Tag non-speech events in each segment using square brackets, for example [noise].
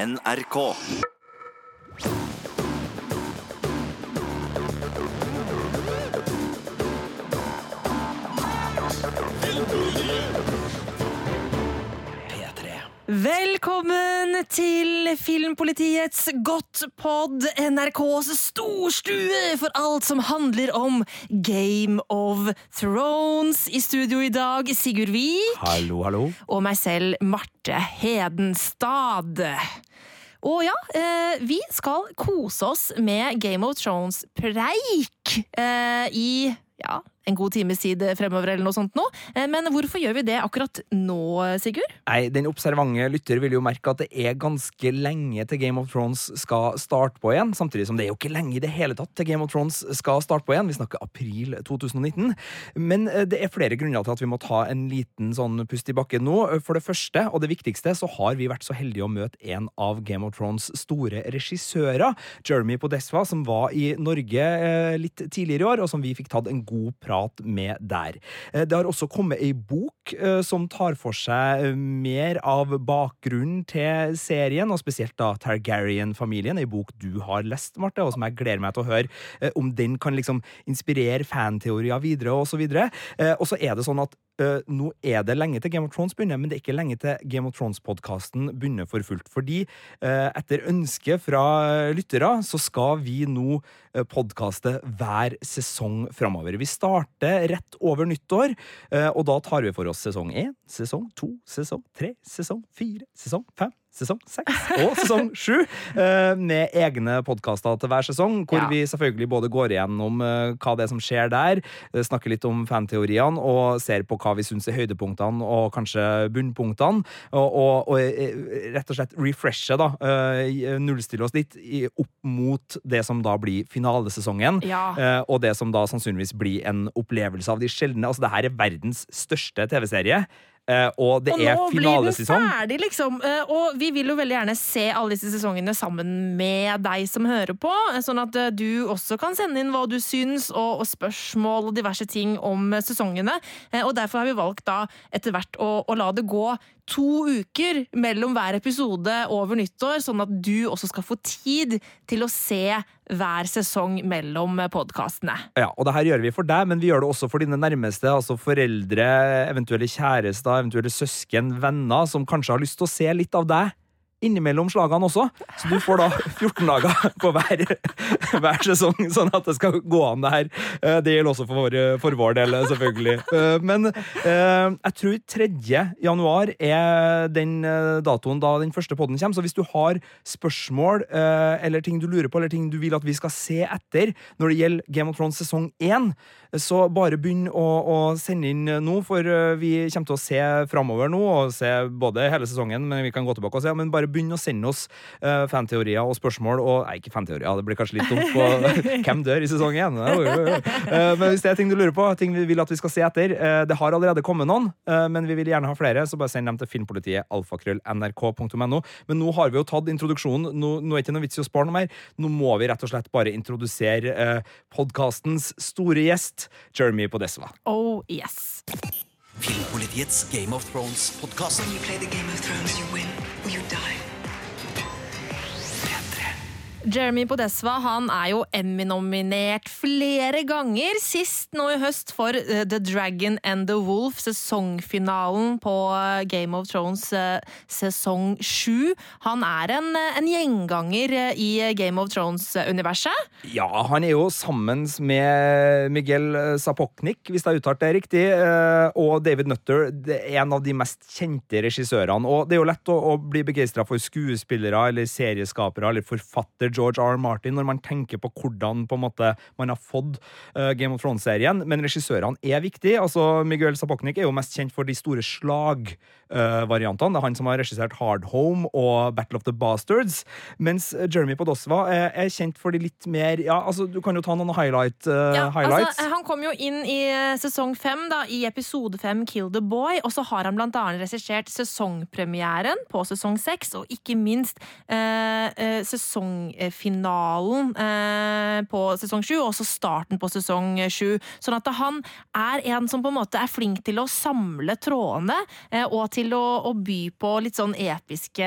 NRK. Velkommen til Filmpolitiets Godtpod, NRKs storstue for alt som handler om Game of Thrones. I studio i dag Sigurd Vik Hallo, hallo. og meg selv, Marte Hedenstad. Og ja, eh, vi skal kose oss med Game of Thrones-preik eh, i ja, en god times tid fremover eller noe sånt nå. Eh, men hvorfor gjør vi det akkurat nå, Sigurd? Nei, Den observante lytter vil jo merke at det er ganske lenge til Game of Thrones skal starte på igjen. Samtidig som det er jo ikke lenge i det hele tatt til Game of Thrones skal starte på igjen. Vi snakker april 2019. Men eh, det er flere grunner til at vi må ta en liten sånn pust i bakken nå. For det første, og det viktigste, så har vi vært så heldige å møte en av Game of Thrones store regissører, Jeremy Podesva, som var i Norge eh, litt tidligere i år, og som vi fikk tatt en god prat med der. Eh, Det har også kommet ei bok eh, som tar for seg mer av bakgrunnen til serien, og spesielt da Targaryen-familien, ei bok du har lest, Marte, og som jeg gleder meg til å høre eh, om den kan liksom inspirere fanteorier videre, og så videre. Og så er det sånn at eh, nå er det lenge til Game of Thrones begynner, men det er ikke lenge til Game of Thrones-podkasten begynner for fullt. Fordi uh, etter ønske fra lyttere så skal vi nå uh, podkaste hver sesong framover. Vi starter rett over nyttår, uh, og da tar vi for oss sesong én, sesong to, sesong tre, sesong fire, sesong fem. Sesong seks og sesong [laughs] sju, eh, med egne podkaster til hver sesong. Hvor Ja. vi selvfølgelig både går igjennom eh, hva det er som skjer der, eh, snakker litt om fanteoriene og ser på hva vi syns er høydepunktene og kanskje bunnpunktene. Og, og, og rett og slett refreshe, da. Nullstille oss litt opp mot det som da blir finalesesongen. Ja. Og det som da sannsynligvis blir en opplevelse av de sjeldne. Altså, det her er verdens største TV-serie. Eh, Og det og er nå blir den ferdig, liksom. Eh, Og vi vil jo veldig gjerne se alle disse sesongene sammen med deg som hører på, eh, sånn at du også kan sende inn hva du syns, og, og spørsmål og diverse ting om sesongene. Og derfor har vi valgt da etter hvert å, å la det gå to uker mellom hver episode over nyttår, sånn at du også skal få tid til å se hver sesong mellom podkastene. Ja, og det her gjør vi for deg, men vi gjør det også for dine nærmeste, altså foreldre, eventuelle kjærester, eventuelle søsken, venner, som kanskje har lyst til å se litt av deg innimellom slagene også. Så du får da 14 dager på hver, hver sesong, sånn at det skal gå an det her. Eh, Det gjelder også for, for vår del, selvfølgelig. Eh, Men eh, jeg tror 3. januar er den eh, datoen da den første podden kommer, så hvis du har spørsmål eh, eller ting du lurer på, eller ting du vil at vi skal se etter når det gjelder Game of Thrones sesong 1, så bare begynn å, å sende inn nå, for eh, vi kommer til å se framover nå, og se både hele sesongen, men vi kan gå tilbake og se, men bare begynn å sende oss uh, fanteorier og spørsmål, og nei, ikke fanteorier, det blir kanskje litt dumt på [laughs] hvem dør i sesong 1. Uh, men hvis det er ting du lurer på, ting vi vil at vi skal se etter, uh, det har allerede kommet noen, eh, men vi vil gjerne ha flere, så bare send dem til filmpolitiet alfakrøll.nrk.no. Men nå har vi jo tatt introduksjonen, nå, nå er det ikke noe vits i å spare noe mer, nå må vi rett og slett bare introdusere eh, podkastens store gjest, Jeremy Podesva. Oh yes. Filmpolitiets Game of Thrones-podkast. Jeremy Podesva han er jo Emmy-nominert flere ganger. Sist nå i høst for eh, The Dragon and the Wolf, sesongfinalen på eh, Game of Thrones eh, sesong sju. Han er en, en gjenganger i Game of Thrones-universet. Ja, han er jo sammen med Miguel Zapoknik, hvis jeg uttalt det riktig, og David Nutter, er en av de mest kjente regissørene. Og det er jo lett å, å bli begeistra for skuespillere eller serieskapere eller forfatter George R. Martin når man tenker på hvordan på en måte man har fått uh, Game of Thrones-serien, men regissørene er viktige. Altså, Miguel Zapoknik er jo mest kjent for de store slagvariantene. det er han som har regissert Hard Home og Battle of the Bastards, mens Jeremy Podosva er, er kjent for de litt mer Ja, altså, du kan jo ta noen highlight, uh, Ja, highlights. altså, han kom jo inn i sesong fem, da, i episode fem, Kill the Boy. Og så har han blant annet regissert sesongpremieren på sesong seks, og ikke minst eh, sesongfinalen eh, på sesong sju, og også starten på sesong sju. Sånn at han er en som på en måte er flink til å samle trådene, eh, og til å, å by på litt sånn episke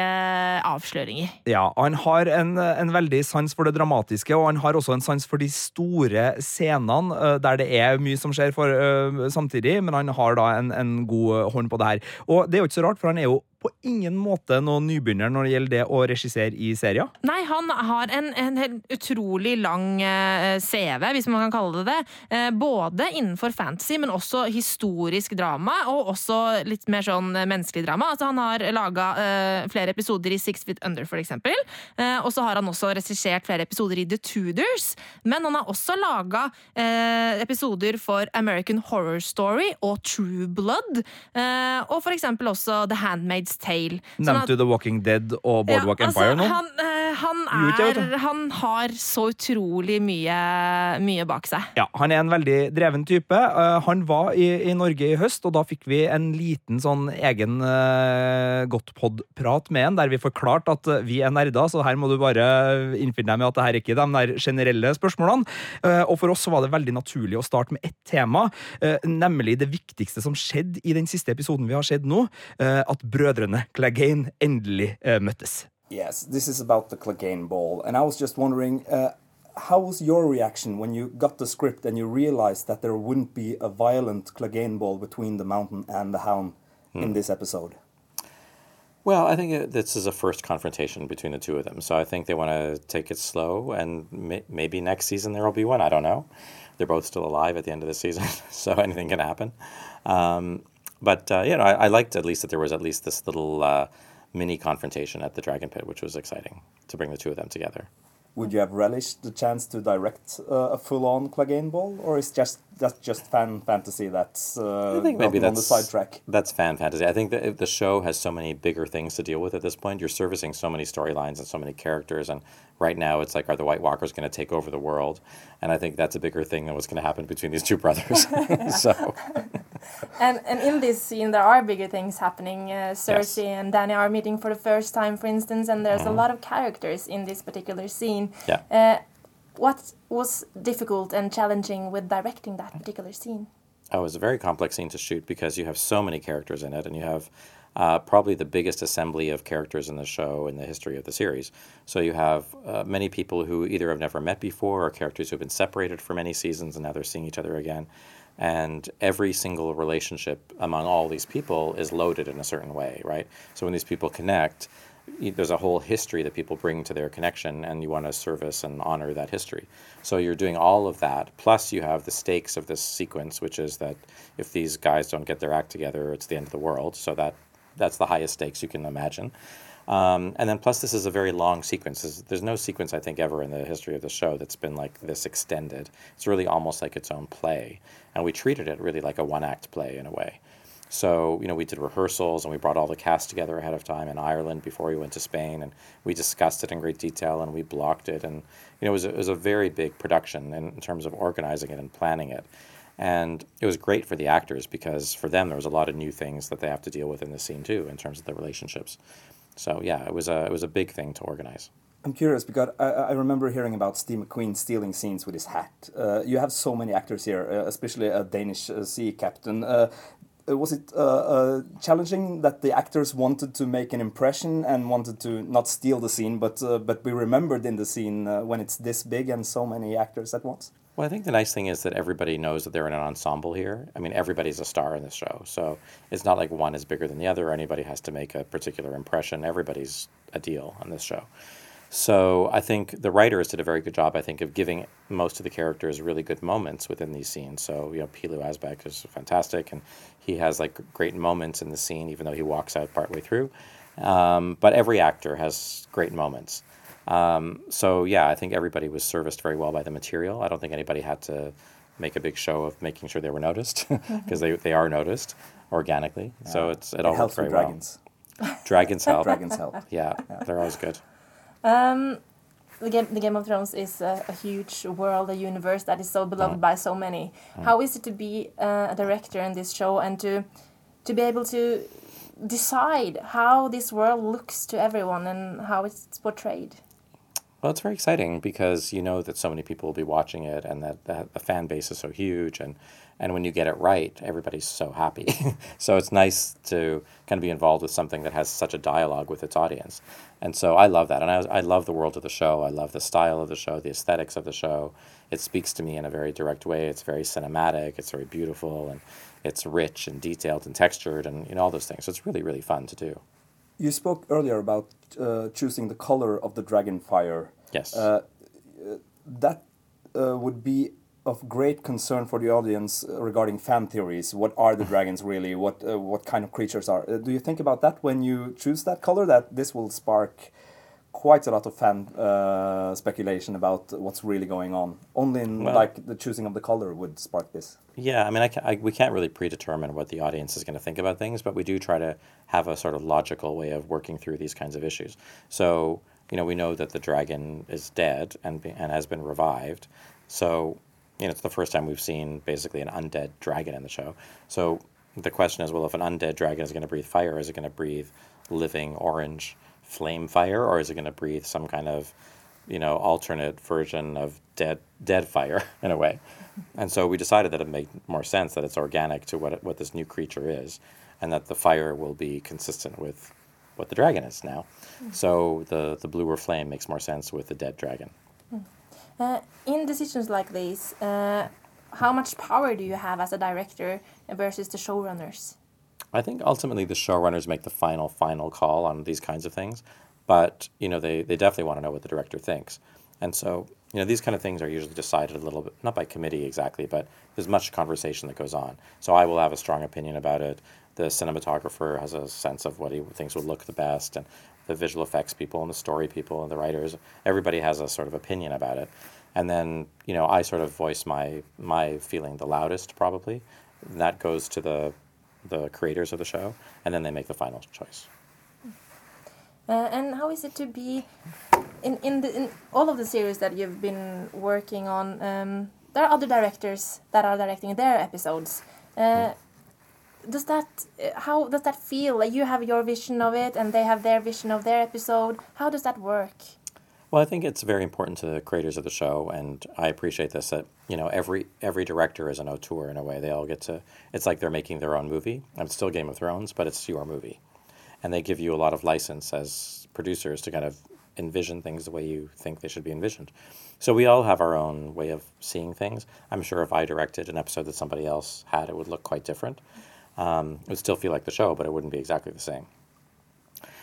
avsløringer. Ja, han har en, en veldig sans for det dramatiske, og han har også en sans for de store scenene eh, der det er mye som skjer for, eh, samtidig, men han har da en, en god hånd på det her. Og det er jo ikke så rart, for han er jo på ingen måte noen nybegynner når det gjelder det å regissere i serier. Nei, han har en, en helt utrolig lang eh, CV, hvis man kan kalle det det. Eh, både innenfor fantasy, men også historisk drama, og også litt mer sånn eh, menneskelig drama. Altså, han har laga uh, flere episoder i Six Feet Under, for eksempel. Eh, og så har han også regissert flere episoder i The Tudors. Men han har også laga uh, episoder for American Horror Story og True Blood. og for eksempel også The Handmaid's Tale. Sånn Nevnte du The Walking Dead og Boardwalk ja, Empire altså, nå? Han, eh, han, er, han har så utrolig mye, mye bak seg. Ja, Han er en veldig dreven type. Eh, han var i, i Norge i høst, og da fikk vi en liten sånn egen uh, Godtpod-prat med han, der vi forklarte at vi er nerder, så her må du bare innfinne deg med at det her er ikke de der generelle spørsmålene. Uh, og for oss så var det veldig naturlig å starte med ett tema, uh, nemlig det viktigste som skjedde i den siste episoden vi har sett nå, at at brødrene Clegane endelig eh, møttes. Yes, this is about the Clegane Ball, and I was just wondering, uh, how was your reaction when you got the script and you realized that there wouldn't be a violent Clegane Ball between the Mountain and the Hound in this episode? Well, I think it, this is a first confrontation between the two of them. So I think they want to take it slow, and may, maybe next season there will be one. I don't know. They're both still alive at the end of the season, [laughs] so anything can happen. Um, but uh, you know, I, I liked at least that there was at least this little uh, mini confrontation at the Dragon Pit, which was exciting to bring the two of them together. Would you have relished the chance to direct uh, a full-on Clegane Ball, or is just that's just fan fantasy that's uh, I think maybe gotten on the that's sidetrack? That's fan fantasy. I think that the show has so many bigger things to deal with at this point. You're servicing so many storylines and so many characters, and right now it's like, are the White Walkers going to take over the world? And I think that's a bigger thing than what's going to happen between these two brothers. [laughs] [laughs] so And and in this scene, there are bigger things happening. Uh, Cersei and Danny are meeting for the first time, for instance, and there's a lot of characters in this particular scene. Yeah. Uh, what was difficult and challenging with directing that particular scene? Oh, it was a very complex scene to shoot because you have so many characters in it, and you have uh, probably the biggest assembly of characters in the show in the history of the series. So you have uh, many people who either have never met before, or characters who have been separated for many seasons, and now they're seeing each other again. And every single relationship among all these people is loaded in a certain way, right? So when these people connect, there's a whole history that people bring to their connection, and you want to service and honor that history. So you're doing all of that. Plus, you have the stakes of this sequence, which is that if these guys don't get their act together, it's the end of the world. So that that's the highest stakes you can imagine. Um, and then plus, this is a very long sequence. There's, there's no sequence I think ever in the history of the show that's been like this extended. It's really almost like its own play, and we treated it really like a one-act play in a way. So, you know, we did rehearsals and we brought all the cast together ahead of time in Ireland before we went to Spain, and we discussed it in great detail and we blocked it. And, you know, it was a, it was a very big production in, in terms of organizing it and planning it. And it was great for the actors because for them, there was a lot of new things that they have to deal with in the scene too, in terms of the relationships. So, yeah, it was a, it was a big thing to organize. I'm curious because I, I remember hearing about Steve McQueen stealing scenes with his hat. Uh, you have so many actors here, uh, especially a Danish uh, sea captain. Uh, was it uh, uh, challenging that the actors wanted to make an impression and wanted to not steal the scene, but uh, but be remembered in the scene uh, when it's this big and so many actors at once? Well, I think the nice thing is that everybody knows that they're in an ensemble here. I mean, everybody's a star in this show. So it's not like one is bigger than the other or anybody has to make a particular impression. Everybody's a deal on this show. So I think the writers did a very good job, I think, of giving most of the characters really good moments within these scenes. So, you know, Pilu Asbeck is fantastic and he has like great moments in the scene, even though he walks out partway through. Um, but every actor has great moments. Um, so yeah, I think everybody was serviced very well by the material. I don't think anybody had to make a big show of making sure they were noticed [laughs] because they, they are noticed organically. So it's it, It all helps with very dragons. well. Dragons [laughs] help. Dragons help. Yeah, they're always good. Um, the game, the Game of Thrones is a, a huge world, a universe that is so beloved by so many. How is it to be uh, a director in this show and to to be able to decide how this world looks to everyone and how it's portrayed? Well, it's very exciting because you know that so many people will be watching it, and that, that the fan base is so huge, and and when you get it right, everybody's so happy. [laughs] so it's nice to kind of be involved with something that has such a dialogue with its audience, and so I love that, and I I love the world of the show. I love the style of the show, the aesthetics of the show. It speaks to me in a very direct way. It's very cinematic. It's very beautiful, and it's rich and detailed and textured, and you know all those things. So it's really really fun to do. You spoke earlier about uh, choosing the color of the dragon fire. Yes. Uh, that uh, would be of great concern for the audience uh, regarding fan theories. What are the dragons [laughs] really? What uh, what kind of creatures are? Uh, do you think about that when you choose that color? That this will spark quite a lot of fan uh, speculation about what's really going on. Only in Well- like the choosing of the color would spark this. Yeah, I mean, I, ca- I, we can't really predetermine what the audience is going to think about things, but we do try to have a sort of logical way of working through these kinds of issues. So, you know, we know that the dragon is dead and be, and has been revived. So, you know, it's the first time we've seen basically an undead dragon in the show. So the question is, well, if an undead dragon is going to breathe fire, is it going to breathe living orange flame fire, or is it going to breathe some kind of you know, alternate version of dead dead fire [laughs] in a way. And so we decided that it made more sense that it's organic to what it, what this new creature is, and that the fire will be consistent with what the dragon is now. So the the bluer flame makes more sense with the dead dragon. Uh, in decisions like these, uh, how much power do you have as a director versus the showrunners? I think ultimately the showrunners make the final final call on these kinds of things, but you know they, they definitely want to know what the director thinks, and so you know these kind of things are usually decided a little bit not by committee exactly, but there's much conversation that goes on. So I will have a strong opinion about it. The cinematographer has a sense of what he thinks would look the best, and the visual effects people and the story people and the writers everybody has a sort of opinion about it, and then you know I sort of voice my my feeling the loudest probably. That goes to the the creators of the show, and then they make the final choice. Uh, and how is it to be in in, the, in all of the series that you've been working on? Um, there are other directors that are directing their episodes. Uh, does that uh, how does that feel? Like you have your vision of it, and they have their vision of their episode. How does that work? Well, I think it's very important to the creators of the show, and I appreciate this. That you know, every every director is an auteur in a way. They all get to. It's like they're making their own movie. It's still Game of Thrones, but it's your movie, and they give you a lot of license as producers to kind of envision things the way you think they should be envisioned. So we all have our own way of seeing things. I'm sure if I directed an episode that somebody else had, it would look quite different. Um, it would still feel like the show, but it wouldn't be exactly the same.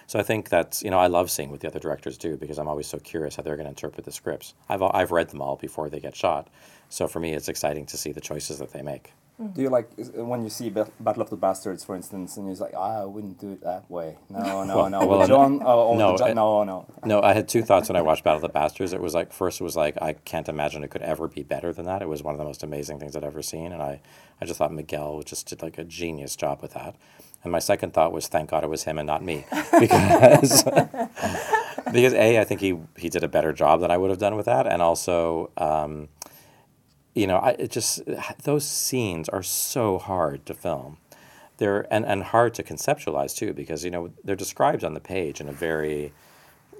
So I think that's you know I love seeing what the other directors do because I'm always so curious how they're going to interpret the scripts. I've I've read them all before they get shot, so for me it's exciting to see the choices that they make. Do you like when you see Battle of the Bastards, for instance, and you're like, ah, I wouldn't do it that way. No, [laughs] no, Well- no. well, John, oh, oh, no, John, it- no, no. No, I had two thoughts when I watched Battle of the Bastards. It was like first it was like I can't imagine it could ever be better than that. It was one of the most amazing things I'd ever seen, and I I just thought Miguel just did like a genius job with that. And my second thought was thank God it was him and not me [laughs] because [laughs] because a I think he he did a better job than I would have done with that, and also. Um, you know, I it just those scenes are so hard to film. They're and, and hard to conceptualize too because you know they're described on the page in a very,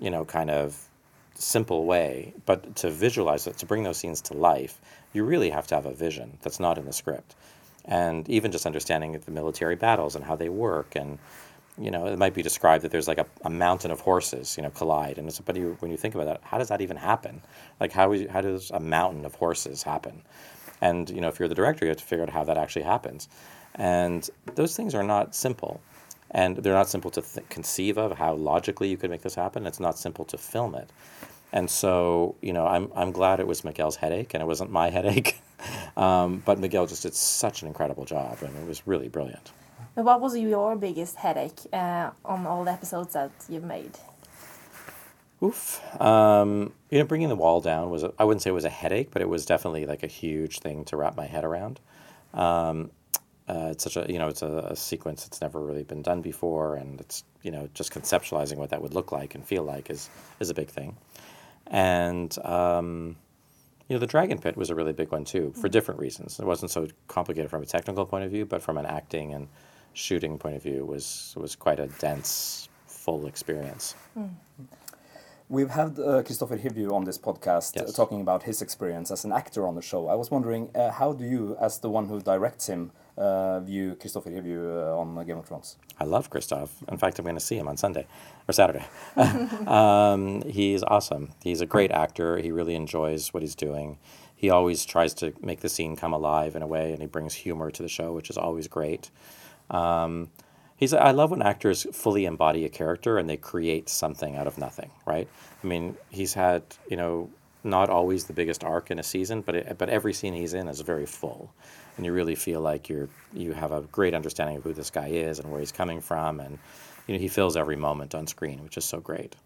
you know, kind of simple way. But to visualize it, to bring those scenes to life, you really have to have a vision that's not in the script, and even just understanding the military battles and how they work and. You know, it might be described that there's like a, a mountain of horses, you know, collide, and it's, but you, when you think about that, how does that even happen? Like, how, is- how does a mountain of horses happen? And you know, if you're the director, you have to figure out how that actually happens. And those things are not simple, and they're not simple to th- conceive of how logically you could make this happen. It's not simple to film it. And so, you know, I'm I'm glad it was Miguel's headache and it wasn't my [laughs] headache. um, but Miguel just did such an incredible job, and it was really brilliant. What was your biggest headache uh, on all the episodes that you've made? Oof. Um, you know, bringing the wall down was, a, I wouldn't say it was a headache, but it was definitely like a huge thing to wrap my head around. Um, uh, it's such a, you know, it's a, a sequence that's never really been done before. And it's, you know, just conceptualizing what that would look like and feel like is, is a big thing. And, um, you know, the Dragon Pit was a really big one too, for different reasons. It wasn't so complicated from a technical point of view, but from an acting and shooting point of view, was, was quite a dense, full experience. We've had uh, Christopher Hivju on this podcast uh, talking about his experience as an actor on the show. I was wondering, uh, how do you, as the one who directs him, uh, view Christopher Hivju uh, on Game of Thrones? I love Christoph. In fact, I'm going to see him on Sunday or Saturday. [laughs] um, he's awesome. He's a great actor. He really enjoys what he's doing. He always tries to make the scene come alive in a way, and he brings humor to the show, which is always great. Um, he's. I love when actors fully embody a character and they create something out of nothing. Right. I mean, he's had you know not always the biggest arc in a season, but it, but every scene he's in is very full, and you really feel like you're you have a great understanding of who this guy is and where he's coming from, and you know he fills every moment on screen, which is so great.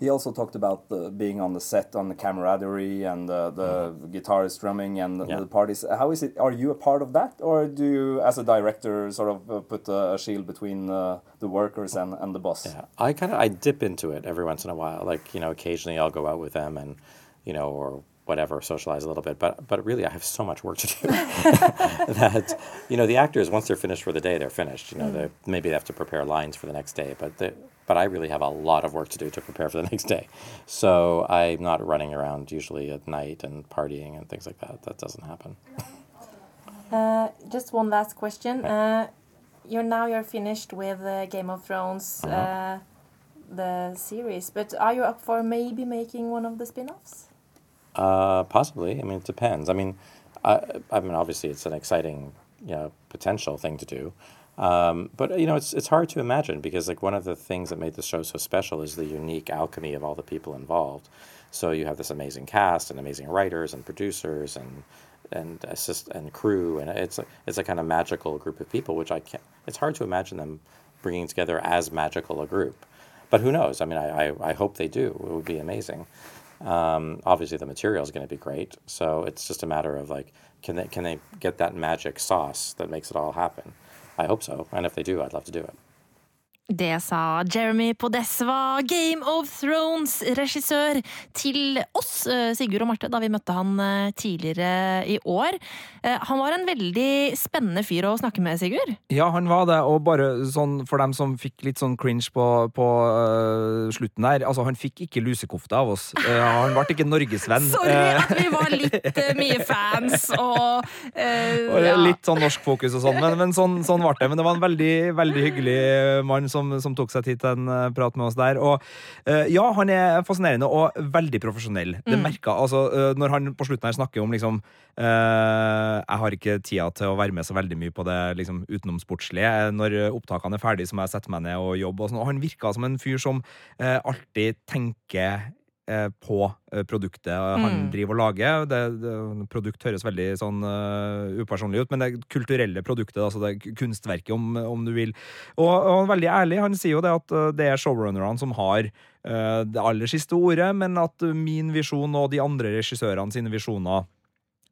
He also talked about the, being on the set, on the camaraderie, and uh, the guitarist drumming and the. Yeah. the parties. How is it? Are you a part of that, or do you, as a director, sort of uh, put a, a shield between uh, the workers and, and the boss? Yeah, I kind of I dip into it every once in a while. Like you know, occasionally I'll go out with them and you know or whatever socialize a little bit. But but really, I have so much work to do [laughs] [laughs] that you know the actors once they're finished for the day, they're finished. You know, they maybe they have to prepare lines for the next day, but they, but I really have a lot of work to do to prepare for the [laughs] next day. So I'm not running around usually at night and partying and things like that. That doesn't happen. Uh, just one last question. Uh, you're now you're finished with uh, Game of Thrones, uh, the series, but are you up for maybe making one of the spin-offs? Uh, possibly. I mean, it depends. I mean, I, I mean, obviously, it's an exciting, you know, potential thing to do. Um, but you know, it's it's hard to imagine because like one of the things that made the show so special is the unique alchemy of all the people involved. So you have this amazing cast and amazing writers and producers and and assist and crew, and it's a, it's a kind of magical group of people, which I can't. It's hard to imagine them bringing together as magical a group. But who knows? I mean, I, I, I hope they do. It would be amazing. Um, obviously, the material is going to be great. So it's just a matter of like, can they can they get that magic sauce that makes it all happen? I hope so. And if they do, I'd love to do it. Det sa Jeremy Podesva, Game of Thrones-regissør, til oss, eh, Sigurd og Marte, da vi møtte han eh, tidligere i år. Eh, Han var en veldig spennende fyr å snakke med, Sigurd. Ja, han var det, og bare sånn for dem som fikk litt sånn cringe på, på uh, slutten der Altså, han fikk ikke lusekofte av oss. Uh, han ble ikke norgesvenn. [laughs] Sorry at vi var litt uh, mye fans og og. Litt sånn norsk fokus og sånn, men, men sånn, sånn ble det. Men det var en veldig, veldig hyggelig mann som, som tok seg tid til en eh, prat med oss der. Og eh, ja, han er fascinerende og veldig profesjonell. Det merka altså eh, Når han på slutten her snakker om liksom Jeg har ikke tida til å være med så veldig mye på det liksom, utenomsportslige. Når opptakene er ferdig, så må jeg sette meg ned og jobbe. Og sånn. Og han virka som en fyr som alltid tenker på eh, produktet han Mm. driver og lager. Det, det, produkt høres veldig sånn uh, upersonlig ut, men det kulturelle produktet, altså det kunstverket, om, om du vil. Og, og han veldig ærlig. Han sier jo det at eh, det er showrunnerne som har uh, det aller siste ordet, men at min visjon og de andre regissørene sine visjoner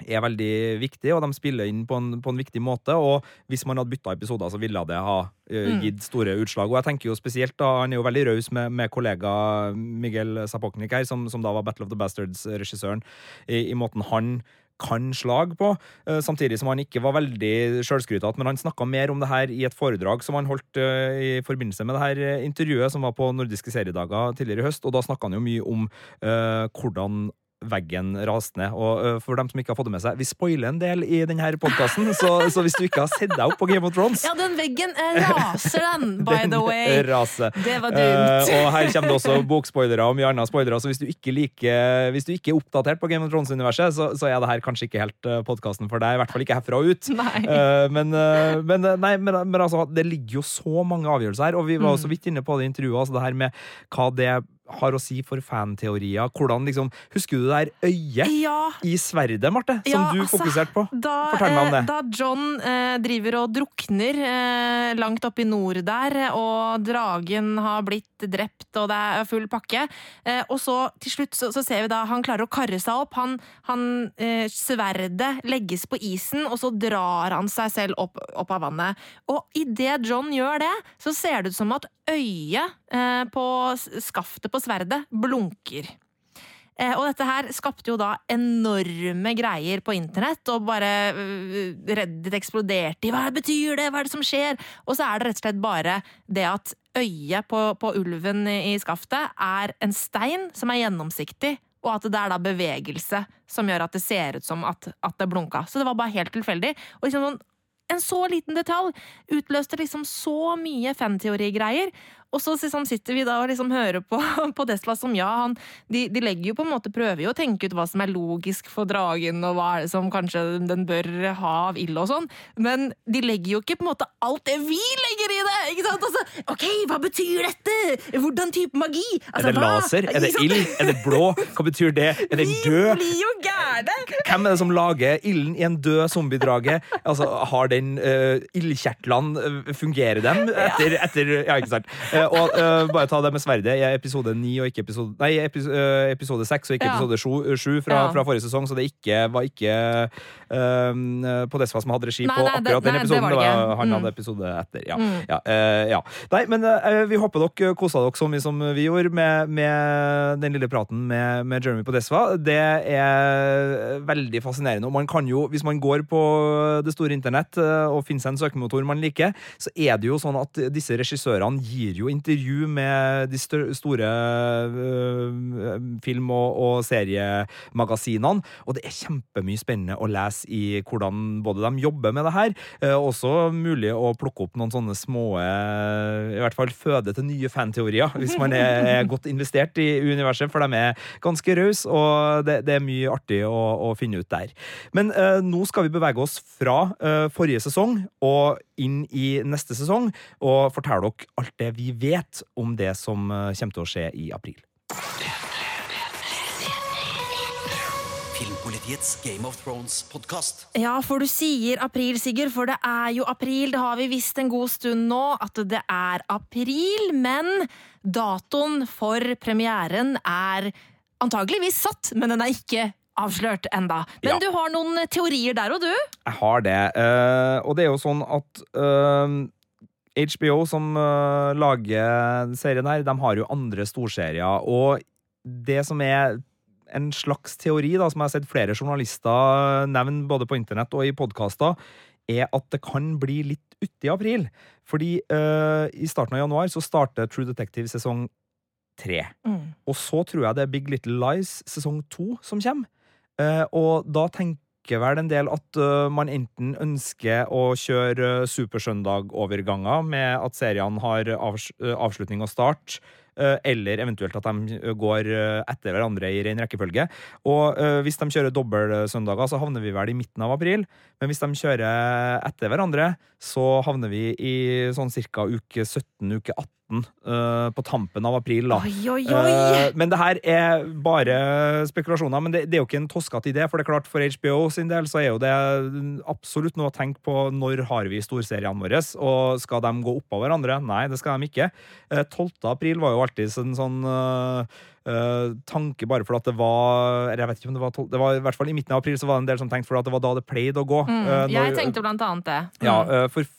er veldig viktig, og de spiller inn på en, på en viktig måte. Og hvis man hadde bytta episoder, så ville det ha Mm. gitt store utslag. Og jeg tenker jo spesielt da, Han er jo veldig raus med, med kollega Miguel Zapoknik her, som, som da var Battle of the Bastards-regissøren, i, i måten han kan slag på, samtidig som han ikke var veldig sjølskrytete. Men han snakka mer om det her i et foredrag som han holdt i forbindelse med det her eh, intervjuet som var på nordiske seriedager tidligere i høst, og da snakka han jo mye om hvordan veggen raste ned. Og for dem som ikke har fått det med seg, vi spoiler en del i denne podkasten, så, så hvis du ikke har sett deg opp på Game of Thrones Ja, den veggen eh, raser den, by the den way. raser. Det var dumt. dumt. og her kommer det også bokspoilere og mye annet spoilere, så hvis du ikke liker Hvis du ikke er oppdatert på Game of Thrones-universet, så, så er det her kanskje ikke helt uh, podkasten for deg. I hvert fall ikke herfra og ut. Eh, men, uh, men, eh, nei, men, men altså, det ligger jo så mange avgjørelser her, og vi var Mm. også vidt inne på det intervjuet, altså det her med hva det har å si for fanteorier. Hvordan liksom Husker du det der øyet Ja, i sverdet, Marte, som Ja, du altså, fokuserte på? Da, Fortell meg om eh, det. da John eh, driver og drukner eh, langt oppe i nord der, og dragen har blitt drept, og det er full pakke, eh, og så til slutt så, så ser vi da han klarer å karre seg opp. Han, han eh, Sverdet legges på isen, og så drar han seg selv opp, opp av vannet. Og idet John gjør det, så ser det ut som at øyet eh, på skaftet på sverdet blunker. Eh, og dette her skapte jo da enorme greier på internett, og bare øh, Reddit eksploderte i hva betyr det, hva er det som skjer? Og så er det rett og slett bare det at øyet på, på ulven i skaftet er en stein som er gjennomsiktig, og at det er da bevegelse som gjør at det ser ut som at, at det blunka. Så det var bare helt tilfeldig. Og liksom sånn, en så liten detalj utløste liksom så mye fanteorigreier. Og så liksom sitter vi da og liksom hører på, [laughs] på Desla som ja, han, de, de legger jo på en måte prøver jo å tenke ut hva som er logisk for dragen, og hva er det som kanskje den bør ha av ild og sånn, men de legger jo ikke på en måte alt det vi legger i det! ikke sant? Altså, ok, hva betyr dette? Hvordan type magi? Altså, Er det hva? laser? Er det ild? Er det blå? Hva betyr det? Er [laughs] Vi død? blir jo gærne! Hvem er det som lager ilden i en død zombiedrage? Altså, har den uh, ildkjertlene eh, Fungerer dem [laughs] etter, etter Ja, ikke sant? Eh, og eh, bare ta det med sverdet i episode 9 og ikke episode Nei, eh, episode 6 og ikke episode 7, sju fra, fra forrige sesong, så det ikke, var ikke uh, Podesva som hadde regi Nei, på nei, akkurat den episoden. det var Det var, han Mm. hadde episode etter. Ja. Mm. Ja, eh, ja. Nei, men eh, vi håper dere kosa dere så mye som vi gjorde med, med den lille praten med, med Jeremy Podesva. Det er veldig fascinerende. Og man kan jo, hvis man går på det store internett eh, og finner seg en søkemotor man liker, så er det jo sånn at disse regissørene gir jo intervju med de store eh, film- og, og seriemagasinene, og det er kjempemye spennende å lese i hvordan både de jobber med det her, eh, også mulig å plukke opp noen sånne små eh, I hvert fall føde til nye fanteorier, hvis man er, [laughs] godt investert i universet, for de er ganske rause, og det, det er mye artig å, å finne ut der. Men eh, nå skal vi bevege oss fra eh, forrige sesong og inn i neste sesong, og fortelle dere alt det vi vet om det som eh, kommer til å skje i april. Filmpolitiets Game of Thrones-podkast. Ja, for du sier april, Sigurd, for det er jo april. Det har vi visst en god stund nå, at det er april. Men datoen for premieren er antageligvis satt, men den er ikke avslørt enda. Men Ja. du har noen teorier der og du? Jeg har det. Uh, og det er jo sånn at uh HBO, som uh, lager serien her, de har jo andre storserier. Og det som er en slags teori, da, som jeg har sett flere journalister nevne både på internett og i podkaster, er at det kan bli litt uti april. Fordi uh, i starten av januar så starter True Detective sesong tre. Og så tror jeg det er Big Little Lies sesong to som kommer. Uh, og da tenker vel en del at uh, man enten ønsker å kjøre Supersøndag-overganger med at seriene har avs avslutning og start. Eh, Eller eventuelt at de går eh, etter hverandre i ren rekkefølge. Og eh, hvis de kjører dobbeltsøndager, så havner vi vel i midten av april. Men hvis de kjører etter hverandre, så havner vi i sånn cirka uke 17, uke 18. eh, på tampen av april, da. Oi, oi, oi! Uh, men det her er bare spekulasjoner. Men det, det er jo ikke en toskete idé, for det er klart for HBO sin del så er jo det absolutt noe å tenke på når har vi storseriene våre, og skal de gå oppå hverandre? Nei, det skal de ikke. Uh, 12. april var jo alltid en sånn Uh, eh, tanke bare for at det var Jeg vet ikke om det var 12, det var i hvert fall i midten av april så var det en del som tenkte for at det var da det pleide å gå. Mm, Eh, jeg tenkte blant annet det. ja, Mm. eh, for eh,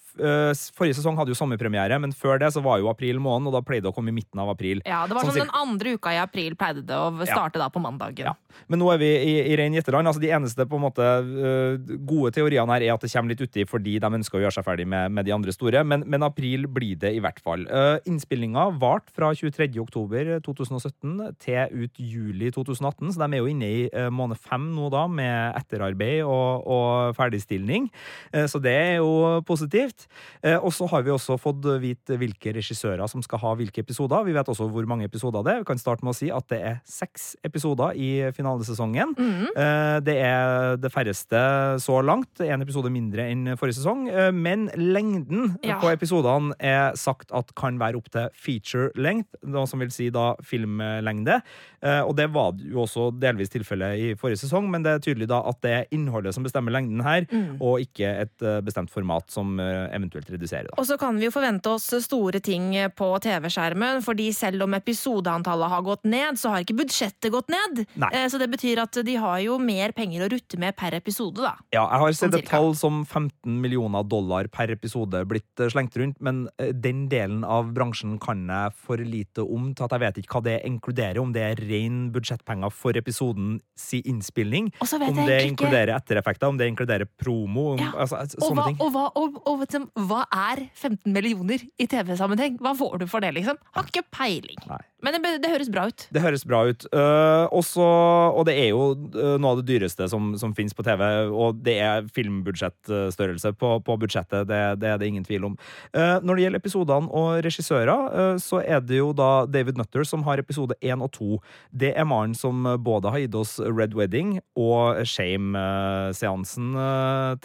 forrige sesong hadde jo sommerpremiere, men før det så var jo april måned, og da pleide det å komme i midten av april. Ja, det var Sånn sånn Den andre uka i april pleide det å starte da på mandagen. Ja. Men nå er vi i, i ren gjetterland. Altså, de eneste på en måte øh, gode teoriene her er at det kommer litt uti fordi de ønsker å gjøre seg ferdig med, med de andre store, men, men april blir det i hvert fall. Uh, Innspillinga varte fra 23. oktober 2017 til ut juli 2018, så de er jo inne i uh, måned fem nå da, med etterarbeid og, og ferdigstilling. Eh, så det er jo positivt. Eh, og så har vi også fått vite hvilke regissører som skal ha hvilke episoder. Vi vet også hvor mange episoder det er. Vi kan starte med å si at det er seks episoder i finalesesongen. Mm. Det er det færreste så langt. En episode mindre enn forrige sesong. Eh, Men lengden Ja. på episodene er sagt at kan være opp til feature length, noe som vil si da filmlengde. Og det var jo også delvis tilfellet i forrige sesong, men det er tydelig da at det er innholdet som bestemmer lengden her, Mm. og ikke et bestemt format som eventuelt redusere. da. Og så kan vi jo forvente oss store ting på TV-skjermen, fordi selv om episodeantallet har gått ned, så har ikke budsjettet gått ned. Nei. Eh, Så det betyr at de har jo mer penger å rutte med per episode, da. Ja, jeg har sett Sånn et tall som 15 millioner dollar per episode blitt eh, slengt rundt, men eh, den delen av bransjen kan jeg for lite om til at jeg vet ikke hva det inkluderer, om det er ren budsjettpenger for episoden si innspilling, om det inkluderer ettereffekter, om det inkluderer promo, om, Ja. altså, sånne Og hva, ting. og, hva, og, og Hva er 15 millioner i TV-sammenheng? Hva får du for det, liksom? Har ikke peiling. Nei. Men det, det høres bra ut. Det høres bra ut. Uh, også, og det er jo uh, noe av det dyreste som, som finnes på TV. Og det er filmbudsjettstørrelse på, på budsjettet, det, det, er det ingen tvil om. Uh, når det gjelder episodene og regissører, så er det jo da David Nutter som har episode én og to. Det er mannen som både har gitt oss Red Wedding og Shame-seansen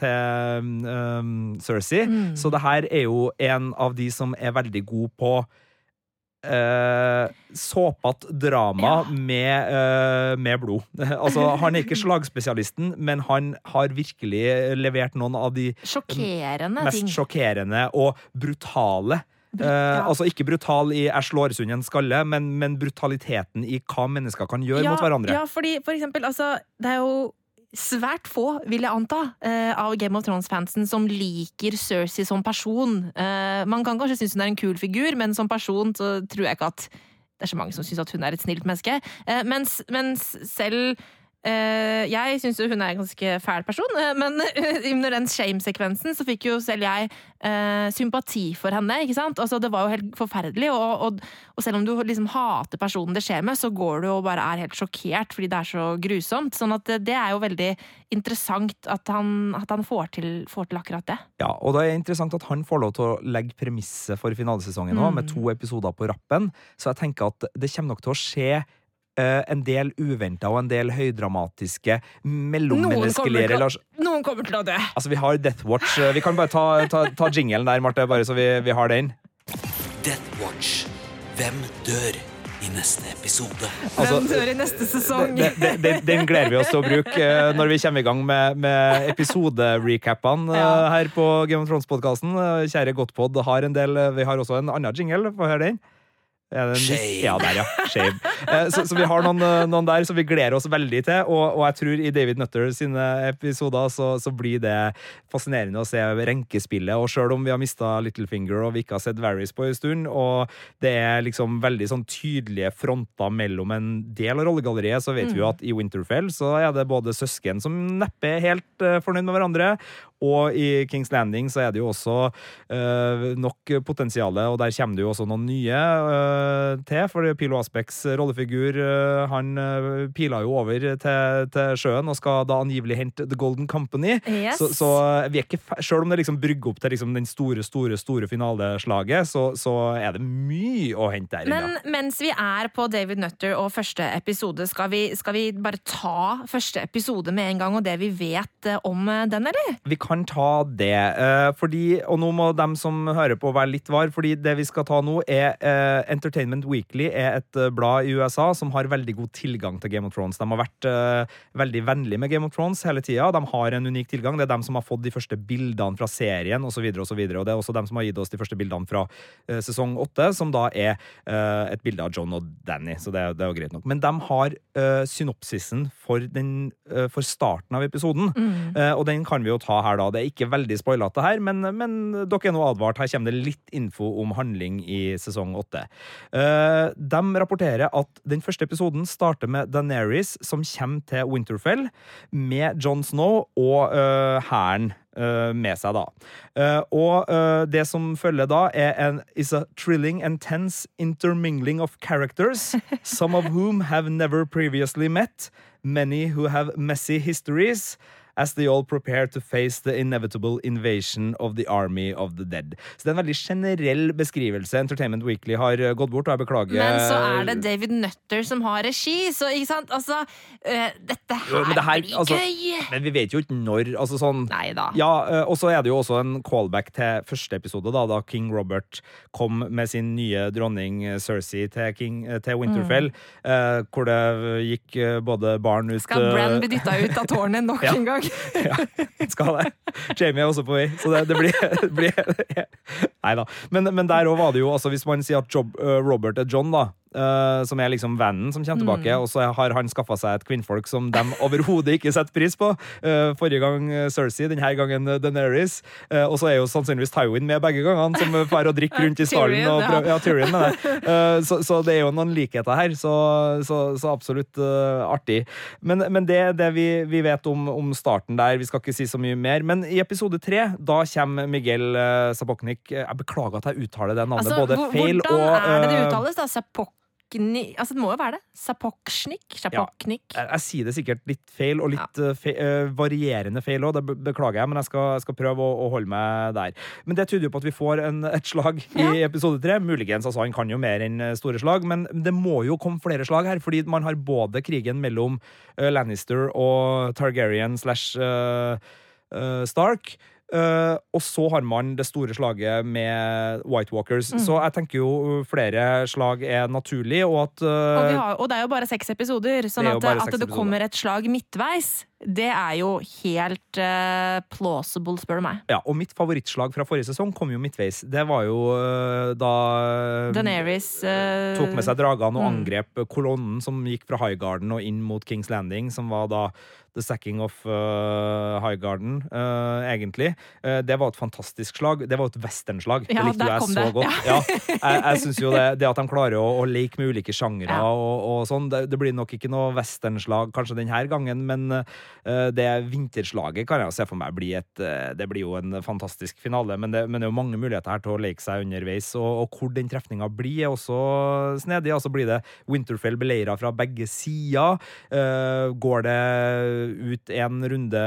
til Cersei. Mm. Så det her er jo en av de som er veldig god på Uh, såpete drama ja. med, eh, med, blod. [laughs] altså, han er ikke slagspesialisten, men han har virkelig levert noen av de mest ting. sjokkerende og brutale. Ja. Altså ikke brutal i 'jeg slår sund en skalle', men, men, brutaliteten i hva mennesker kan gjøre ja, mot hverandre. Ja, fordi for eksempel, altså, det er jo svært få, vil jeg anta, uh, av Game of Thrones-fansen som liker Cersei som person. Uh, man kan kanskje synes hun er en kul figur, men som person så tror jeg ikke at det er så mange som syns at hun er et snilt menneske. Uh, mens, mens selv jeg syns jo hun er en ganske fæl person, uh, men [laughs] under den shame-sekvensen så fikk jo selv jeg uh, sympati for henne. ikke sant? Altså, det var jo helt forferdelig, og, og, og, selv om du liksom hater personen det skjer med, så går du og bare er helt sjokkert fordi det er så grusomt. Sånn at det er jo veldig interessant at han, at han får, til, får, til, akkurat det. Ja, og det er interessant at han får lov til å legge premisset for finalesesongen nå, mm. med to episoder på rappen, så jeg tenker at det kommer nok til å skje en del uventa og en del høydramatiske mellommenneskelige relasjoner Noen kommer til å dø. Altså, vi har Death Watch. Uh, vi kan bare ta, ta, ta jingelen der, Marte, bare så vi, vi, har den. Death Watch. Hvem dør i neste episode? Altså, Hvem dør i neste sesong? Den, gleder vi oss til å bruke uh, når vi kommer i gang med, med episoderecapene ja. her på Game of Thrones-podkasten. Kjære Godtpod har en del Vi har også en annen jingle. Få høre den. Shame. Ja, der, ja. Shame. Eh, så, så, vi har noen, eh, noen, der som vi gleder oss veldig til. Og, og jeg tror i David Nutter sine episoder så, så, blir det fascinerende å se renkespillet. Og sjøl om vi har mista Littlefinger og vi ikke har sett Varys på en stund, og det er liksom veldig sånn tydelige fronter mellom en del av rollegalleriet, så vet mm. vi jo mm. at i Winterfell så er det både søsken som neppe er helt uh, fornøyd med hverandre, og i Kings Landing så er det jo også uh, nok potensial, og der kommer det jo også noen nye. Uh, til. For Pilo Aspects rollefigur eh, han pila jo over til, til, sjøen og skal da angivelig hente The Golden Company. Yes. Så, så, vi er ikke Selv om det liksom brygger opp til liksom den store, store store finaleslaget, så, så, er det mye å hente der. Men mens vi er på David Nutter og første episode, skal vi, skal vi bare ta første episode med en gang og det vi vet om den, eller? Vi kan ta det. Fordi, og nå må dem som hører på være litt var, fordi det vi skal ta nå, er uh, Entertainment Weekly er et uh, blad i USA som har veldig god tilgang til Game of Thrones. De har vært veldig vennlige med Game of Thrones hele tida. De har en unik tilgang. Det er dem som har fått de første bildene fra serien osv. Og, så videre, og, og det er også dem som har gitt oss de første bildene fra sesong åtte, som da er et bilde av John og Danny. Så det, det, er jo greit nok. Men de har synopsisen for, den, for starten av episoden, mm. og den kan vi jo ta her, da. Det er ikke veldig spoilete her, men, men dere er nå advart. Her kommer det litt info om handling i sesong åtte. Uh, de rapporterer at den første episoden starter med Daenerys som kommer til Winterfell med John Snow og uh, hæren uh, med seg, da. Og det som følger da, er en is a trilling and tense intermingling of characters, some of whom have never previously met, many who have messy histories as they all prepare to face the inevitable invasion of the army of the dead. Så det er en veldig generell beskrivelse Entertainment Weekly har eh, gått bort, og jeg beklager. Men så er det David Nutter som har regi, så ikke sant? Altså, øh, dette her, jo, det her blir altså, gøy! Men vi vet jo ikke når. Altså sånn Neida. Ja, uh, og så er det jo også en callback til første episode, da, da King Robert kom med sin nye dronning Cersei til, King, til Winterfell, mm. hvor det gikk både barn ut Skal Bran bli dytta ut av tårnet nok [laughs] ja. en gang? [laughs] ja, skal det. Jamie er også på vei, så det, det blir, blir [laughs] Nei da. Men, men, der òg var det jo, altså hvis man sier at Job, uh, Robert er John, da, eh, som er liksom vennen som kommer tilbake, og så har han skaffa seg et kvinnfolk som de [laughs] overhodet ikke setter pris på. Uh, forrige gang eh, Cersei, denne gangen Deneris. Eh, og så er jo sannsynligvis Tywin med begge gangene, som drar og drikker rundt i stallen. Tyrion, ja. ja, Tyrion med det. Så, så det er jo noen likheter her, så, so, så absolutt artig. Men, men det er det vi, vi vet om, om starten der. Vi skal ikke si så mye mer. Men i episode tre, da kommer Miguel uh, Sapoknik Jeg beklager at jeg uttaler det navnet Altså, både feil feil hvordan og er det det uttales, da? Sapokni... Altså, det må jo være det. Sapoksjnik? Sapoknik? jeg, jeg sier det sikkert litt feil, og litt ja. fe, uh, varierende feil òg. Det beklager jeg, men jeg skal, jeg skal prøve å, å holde meg der. Men det tyder jo på at vi får en, et slag i episode tre. Muligens, altså, han kan jo mer enn eh, store slag, men det må jo komme flere slag her, fordi man har både krigen mellom uh, Lannister og Targaryen slash uh, eh, Stark. Eh, og så har man det store slaget med White Walkers. Mm. Så jeg tenker jo flere slag er naturlig, og at uh, Og, vi har, og det er jo bare seks episoder, sånn Det at, at det episoder. kommer et slag midtveis, det er jo helt uh, plausible, spør du meg. Ja, og mitt favorittslag fra forrige sesong kom jo midtveis. Det var jo da Daenerys tok med seg dragene og mm. angrep kolonnen som gikk fra Highgarden og inn mot Kings Landing, som var da The Sacking of uh, Highgarden, uh, egentlig. Uh, det var et fantastisk slag. Det var et westernslag. Ja, det likte jo jeg så det. godt. Ja. jeg jeg synes jo det, det at de klarer å, å leke med ulike sjangre Ja. og, og sånn, det, det blir nok ikke noe westernslag kanskje denne gangen, men eh, det vinterslaget kan jeg jo se for meg blir et eh, Det blir jo en fantastisk finale, men det, men det er jo mange muligheter her til å leke seg underveis, og, og hvor den trefninga blir, er også snedig. Altså blir det Winterfell beleira fra begge sider? Eh, går det ut en runde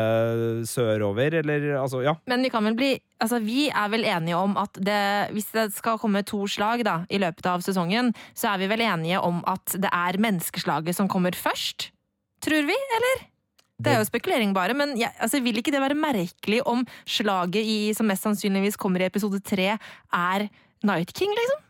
sørover, eller altså, ja. Men vi kan vel bli Altså, vi er vel enige om at det, hvis det skal komme to slag da, i løpet av sesongen, så er vi vel enige om at det er menneskeslaget som kommer først? Tror vi, eller? Det er jo spekulering bare, men jeg, altså, vil ikke det være merkelig om slaget i, som mest sannsynligvis kommer i episode tre, er Night King, liksom?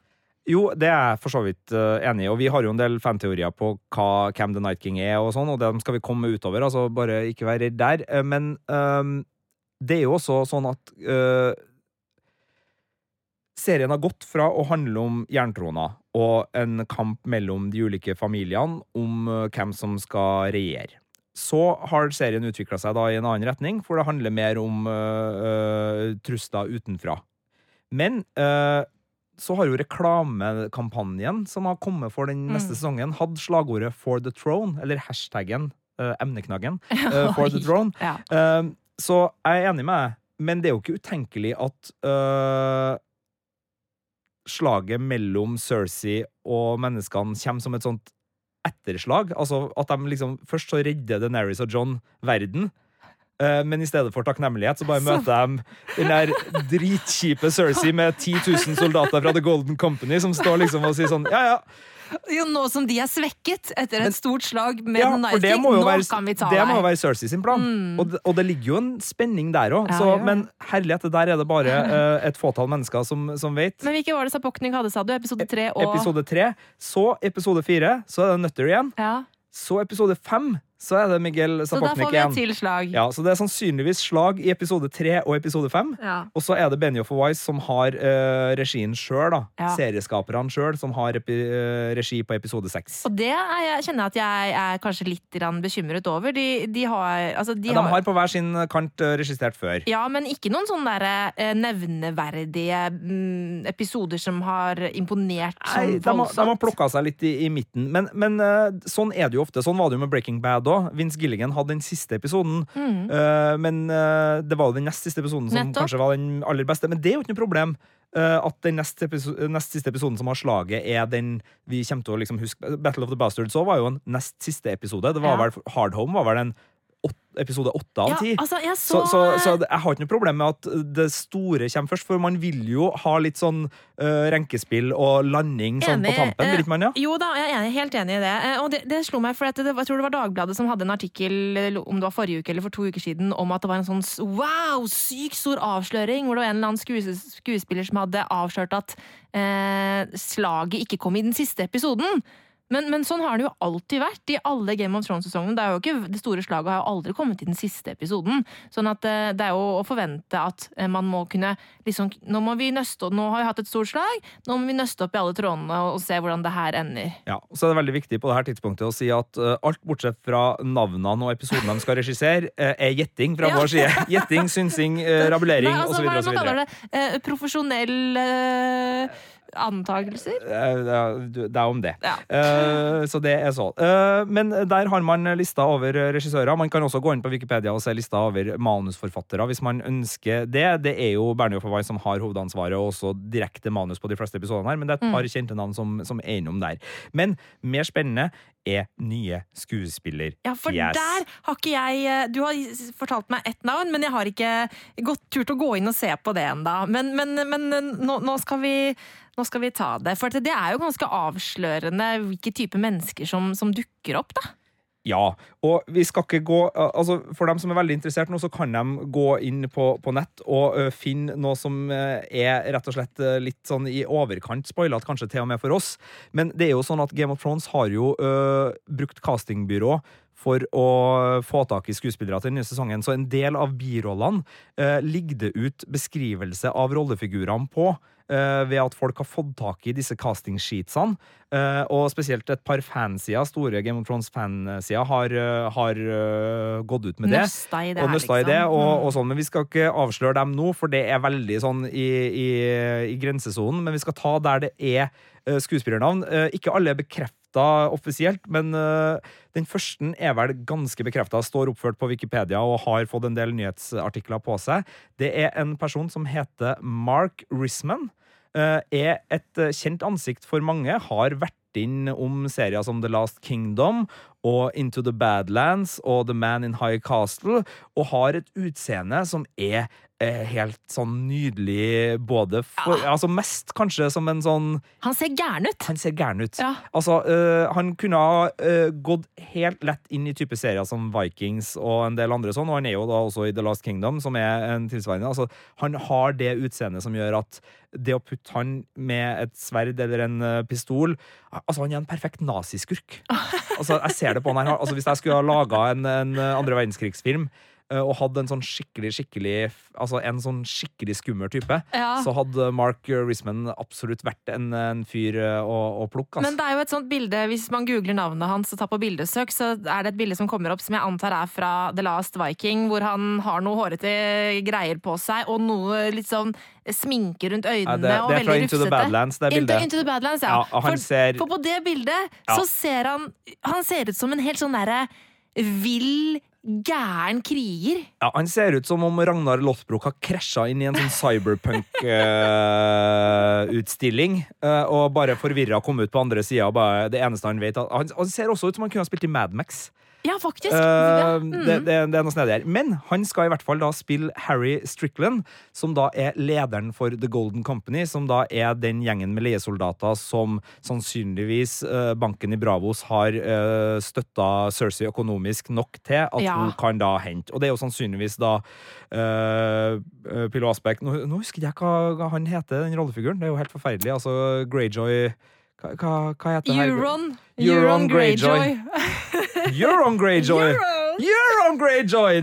Jo, det er jeg for så vidt eh, enig i, og vi har jo en del fanteorier på hva Cam the Night King er, og sånn, og dem skal vi komme utover, altså bare ikke være redd der. Eh, Men um, det er jo også sånn at uh, serien har gått fra å handle om jerntrona og en kamp mellom de ulike familiene om hvem som skal regjere. Så har serien utvikla seg da i en annen retning, for det handler mer om uh, uh, trusler utenfra. Men eh, så har jo reklamekampanjen som har kommet for den neste Mm. sesongen, hatt slagordet 'For the throne', eller hashtaggen, uh, emneknaggen, uh, [laughs] 'For the throne'. Ja. Uh, så jeg er enig med deg, men det er jo ikke utenkelig at eh, slaget mellom Cersei og menneskene kommer som et sånt etterslag. Altså at de liksom Først så redder Daenerys og John verden. Eh, Men i stedet for takknemlighet så bare møter de den der dritkjipe Cersei med 10 000 soldater fra The Golden Company som står liksom og sier sånn Ja, ja, Jo, nå som de er svekket etter et stort slag med ja Night King, nå være, kan vi ta det må jo være Cersei sin plan. Mm. Og, det, og det ligger jo en spenning der òg. Ja, men herlighet, der er det bare uh, et fåtall mennesker som, som vet. Men hvilke var det Sapoknik hadde, sa du? Episode tre og Episode tre. Så episode fire, så er det Nutter igjen. Ja. Så episode fem, så er det Miguel Så da får vi et igjen. til slag. Ja, så det er sannsynligvis slag i episode tre og episode fem. Ja. Og så er det Benioff og Weiss som har uh, regien sjøl, da. Ja. Serieskaperne sjøl, som har epi, uh, regi på episode seks. Og det er, jeg kjenner jeg at jeg er kanskje litt bekymret over. De, de har altså de Ja, de har på hver sin kant uh, regissert før. Ja, men ikke noen sånne der, eh, nevneverdige mm, episoder som har imponert Nei, sånn de, har- de har plukka seg litt i, i midten. Men, men eh, sånn er det jo ofte. Sånn var det jo med Breaking Bad òg. Vince Gilligan hadde den siste episoden. Mm. uh, men uh, det var jo den nest siste episoden som Nettopp. kanskje var den aller beste. Men det er jo ikke noe problem. Uh, at den nest, nest siste episoden som har slaget, er den vi kommer til å liksom huske. Battle of the Bastards òg var jo en nest siste episode. Det var Ja. vel, Hard Home var vel en åt, episode åtte av Ja, ti. altså, jeg Så, så, så, så jeg har ikke noe problem med at det store kommer først, for man vil jo ha litt sånn uh, renkespill og landing sånn på tampen, vil ikke man ja? eh, Jo da, jeg er enig, helt enig i det. Eh, Og det, det slo meg, for det, jeg tror det var Dagbladet som hadde en artikkel om det var forrige uke eller for to uker siden, om at det var en sånn wow, sykt stor avsløring, hvor det var en eller annen skues, skuespiller som hadde avslørt at uh, slaget ikke kom i den siste episoden. Men, men sånn har det jo alltid vært i alle Game of Thrones-sesongene. Det, ikke, det store slaget har jo aldri kommet i den siste episoden. Sånn at eh, det er jo å forvente at eh, man må kunne liksom Nå må vi nøste opp, nå har vi hatt et stort slag, nå må vi nøste opp i alle trådene og, se hvordan det her ender. Ja, og så er det veldig viktig på det her tidspunktet å si at eh, alt bortsett fra navnene og episodene de skal regissere, er gjetting fra Ja. vår side. [laughs] Gjetting, synsing, rabulering osv. altså, osv. Eh, profesjonell eh, antagelser? Det er om det. Ja. Eh, så det er så. Eh, men der har man lista over regissører. Man kan også gå inn på Wikipedia og se lista over manusforfattere hvis man ønsker det. Det er jo Bernie Overvei som har hovedansvaret og også direkte manus på de fleste episodene her, men det er et par kjente navn som, som er innom der. Men mer spennende er nye skuespillerfjes. Ja, for der har ikke jeg eh, Du har fortalt meg ett navn, men jeg har ikke gått turt å gå inn og se på det ennå. Men, men, men nå, nå, skal vi, nå skal vi ta det. For det er jo ganske avslørende hvilke type mennesker som, som dukker opp, da. Ja, og vi skal ikke gå altså For dem som er veldig interessert nå, så kan de gå inn på, på nett og uh, finne noe som uh, er rett og slett uh, litt sånn i overkant spoilete, kanskje til og med for oss. Men det er jo sånn at Game of Thrones har jo brukt castingbyrå for å få tak i skuespillere til den nye sesongen. Så en del av birollene ligger det ut beskrivelse av rollefigurene på. Ø, ved at folk har fått tak i disse castingsheetsene. Uh, og spesielt et par fansider, store Game of Thrones-fansider, har, uh, har uh, gått ut med det. Nøsta i det og her, nøsta i det, liksom. og, og sånn, Men vi skal ikke avsløre dem nå, for det er veldig sånn i, i, i grensesonen. Men vi skal ta der det er uh, skuespillernavn. Uh, ikke alle er bekrefta offisielt, men uh, den første er vel ganske bekrefta, står oppført på Wikipedia og har fått en del nyhetsartikler på seg. Det er en person som heter Mark Risman. Uh, er et uh, kjent ansikt for mange, har vært inn om serier som The Last Kingdom og Into the Badlands og The Man in High Castle, og har et utseende som er eh, helt sånn nydelig både for Altså mest kanskje som en sånn Han ser gæren ut! Han ser gæren ut. Ja. Altså, uh, han kunne ha uh, gått helt lett inn i type serier som Vikings og en del andre sånn, og han er jo da også i The Last Kingdom, som er en tilsvarende. Altså, han har det utseendet som gjør at det å putte han med et sverd eller en pistol Altså, han er en perfekt naziskurk. [laughs] Altså, jeg ser det på han her. Altså, hvis jeg skulle ha laga en, en andre verdenskrigsfilm og hadde en sånn skikkelig, skikkelig Altså en sånn skikkelig skummel type, Ja. så hadde Mark Risman absolutt vært en, en fyr øh, å, å plukke. Altså. Men det er jo et sånt bilde, hvis man googler navnet hans og tar på bildesøk, så er det et bilde som kommer opp som jeg antar er fra The Last Viking, hvor han har noe hårete greier på seg, og noe litt sånn sminke rundt øynene, Ja, det- og det er fra Into the. Badlands, det Into, bildet. Into the Badlands, ja. Ja, han for, ser- for på det bildet Ja. så ser han Han ser ut som en helt sånn derre vill, gæren kriger. Ja, Han ser ut som om Ragnar Lothbrok har krasja inn i en sånn cyberpunk-utstilling [laughs] og bare forvirra kom ut på andre sida. Han vet han, han ser også ut som han kunne ha spilt i Madmax. Ja, faktisk. Uh, mm. det, det, det er noe snedig her. Men han skal i hvert fall da spille Harry Strickland, som da er lederen for The Golden Company, som da er den gjengen med leiesoldater som sannsynligvis uh, banken i Bravos har uh, støtta Cersei økonomisk nok til at Ja. hun kan da hente. Og det er jo sannsynligvis da uh, uh, Aspect nå, nå husker jeg hva han heter, den rollefiguren. Det er jo helt forferdelig. Altså Greyjoy hva, hva, heter det? Euron. Euron Greyjoy. [laughs] Euron Greyjoy! Euron! Greyjoy!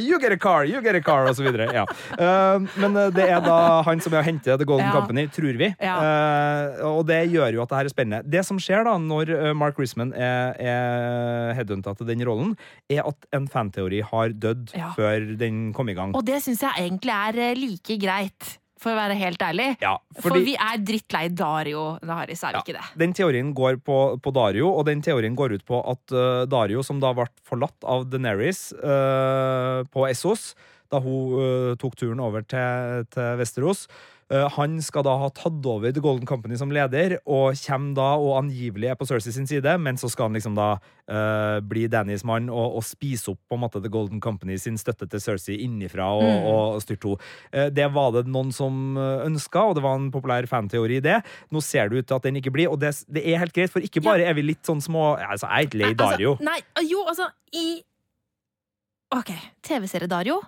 You get a car, you get a car, osv. Ja. Uh, men uh, det er da han som er å hente The Golden Ja. Company, tror vi. Ja. Uh, og det gjør jo at det her er spennende. Det som skjer da, når Mark Risman er, er headhunta til den rollen, er at en fanteori har dødd Ja. før den kom i gang. Og det syns jeg egentlig er eh, like greit, for å være helt ærlig. Ja, For vi er drittlei Dario Naharis, er vi ikke det? Den teorien går på, på Dario, og den teorien går ut på at uh, Dario, som da ble forlatt av Daenerys uh, på Essos, da hun uh, tok turen over til, til Vesterås han skal da ha tatt over The Golden Company som leder, og kommer da og angivelig er på Cersei sin side, men så skal han liksom da uh, bli Dannys mann og, og spise opp på en måte The Golden Company sin støtte til Cersei innifra og, Mm. og styrte henne. Uh, det var det noen som ønska, og det var en populær fanteori det. Nå ser det ut til at den ikke blir, og det, det er helt greit, for ikke bare er vi litt sånn små Altså, jeg er ikke lei Dario. Altså, nei, jo, altså i Ok, TV-serie-Dario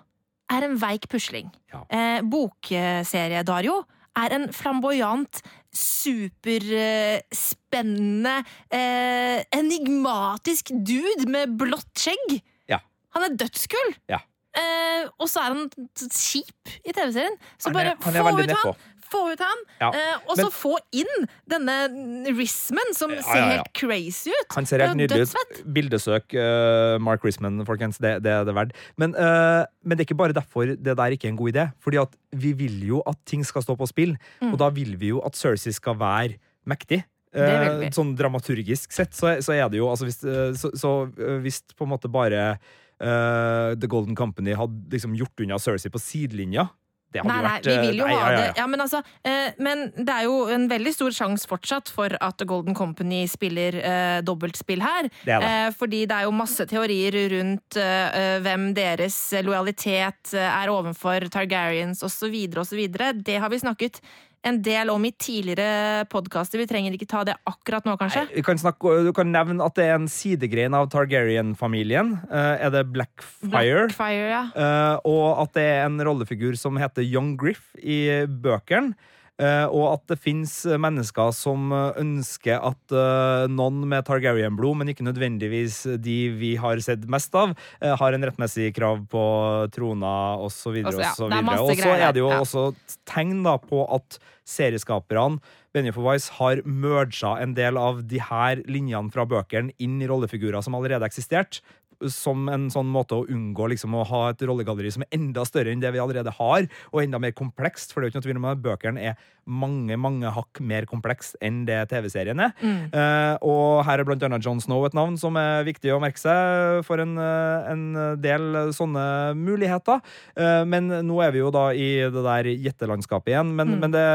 er en veik pusling. Ja. Eh, Bokserie-Dario er en flamboyant, superspennende, eh, enigmatisk dude med blått skjegg. Ja. Han er dødskul! Ja. Eh, og så er han kjip i TV-serien. Så Han bare få ut han! Få ut han! Ja. Eh, og Men- så få inn denne Risman, som Ja, ser helt crazy ut. Han ser helt nydelig ut. Bildesøk uh, Mark Risman, folkens. Det, det er det verdt. Men, uh, men det er ikke bare derfor det der ikke er en god idé. Fordi at vi vil jo at ting skal stå på spill, Mm. og da vil vi jo at Cersei skal være mektig. Eh, sånn dramaturgisk sett så, så er det jo altså hvis, så, så hvis på en måte bare uh, The Golden Company hadde liksom gjort unna Cersei på sidelinja det hadde Nei, jo nei, vi eh, vil jo nei, ha ja, ja, det. ja. Ja, men, altså, eh, men det er jo en veldig stor sjanse fortsatt for at Golden Company spiller eh, dobbeltspill her. Det det. Eh, fordi det er jo masse teorier rundt eh, eh, hvem deres lojalitet eh, er overfor Targaryens osv. osv. Det har vi snakket en del om i tidligere podkaster. Vi trenger ikke ta det akkurat nå, kanskje. Nei, kan snakke, du kan nevne at det er en sidegrein av Targaryen-familien. Eh, er det Blackfire? Blackfire, ja. Eh, og at det er en rollefigur som heter Young Griff i bøkene. Eh, og at det fins mennesker som eh, ønsker at eh, noen med Targaryen-blod, men ikke nødvendigvis de vi har sett mest av, eh, har en rettmessig krav på trona osv. Altså, ja, Og er så er det jo ja. også tegn da på at serieskaperne Benioff Weiss har merga en del av de her linjene fra bøkene inn i rollefigurer som allerede eksisterte. Som en sånn måte å unngå liksom, å ha et rollegalleri som er enda større enn det vi allerede har, og enda mer komplekst. For det er jo ikke noe tvil om at bøkene er mange mange hakk mer komplekst enn det TV-serien er. Eh, og her er blant annet John Snow et navn som er viktig å merke seg for en, eh, en del sånne muligheter. Uh, men nå er vi jo da i det der gjettelandskapet igjen. Men, men det,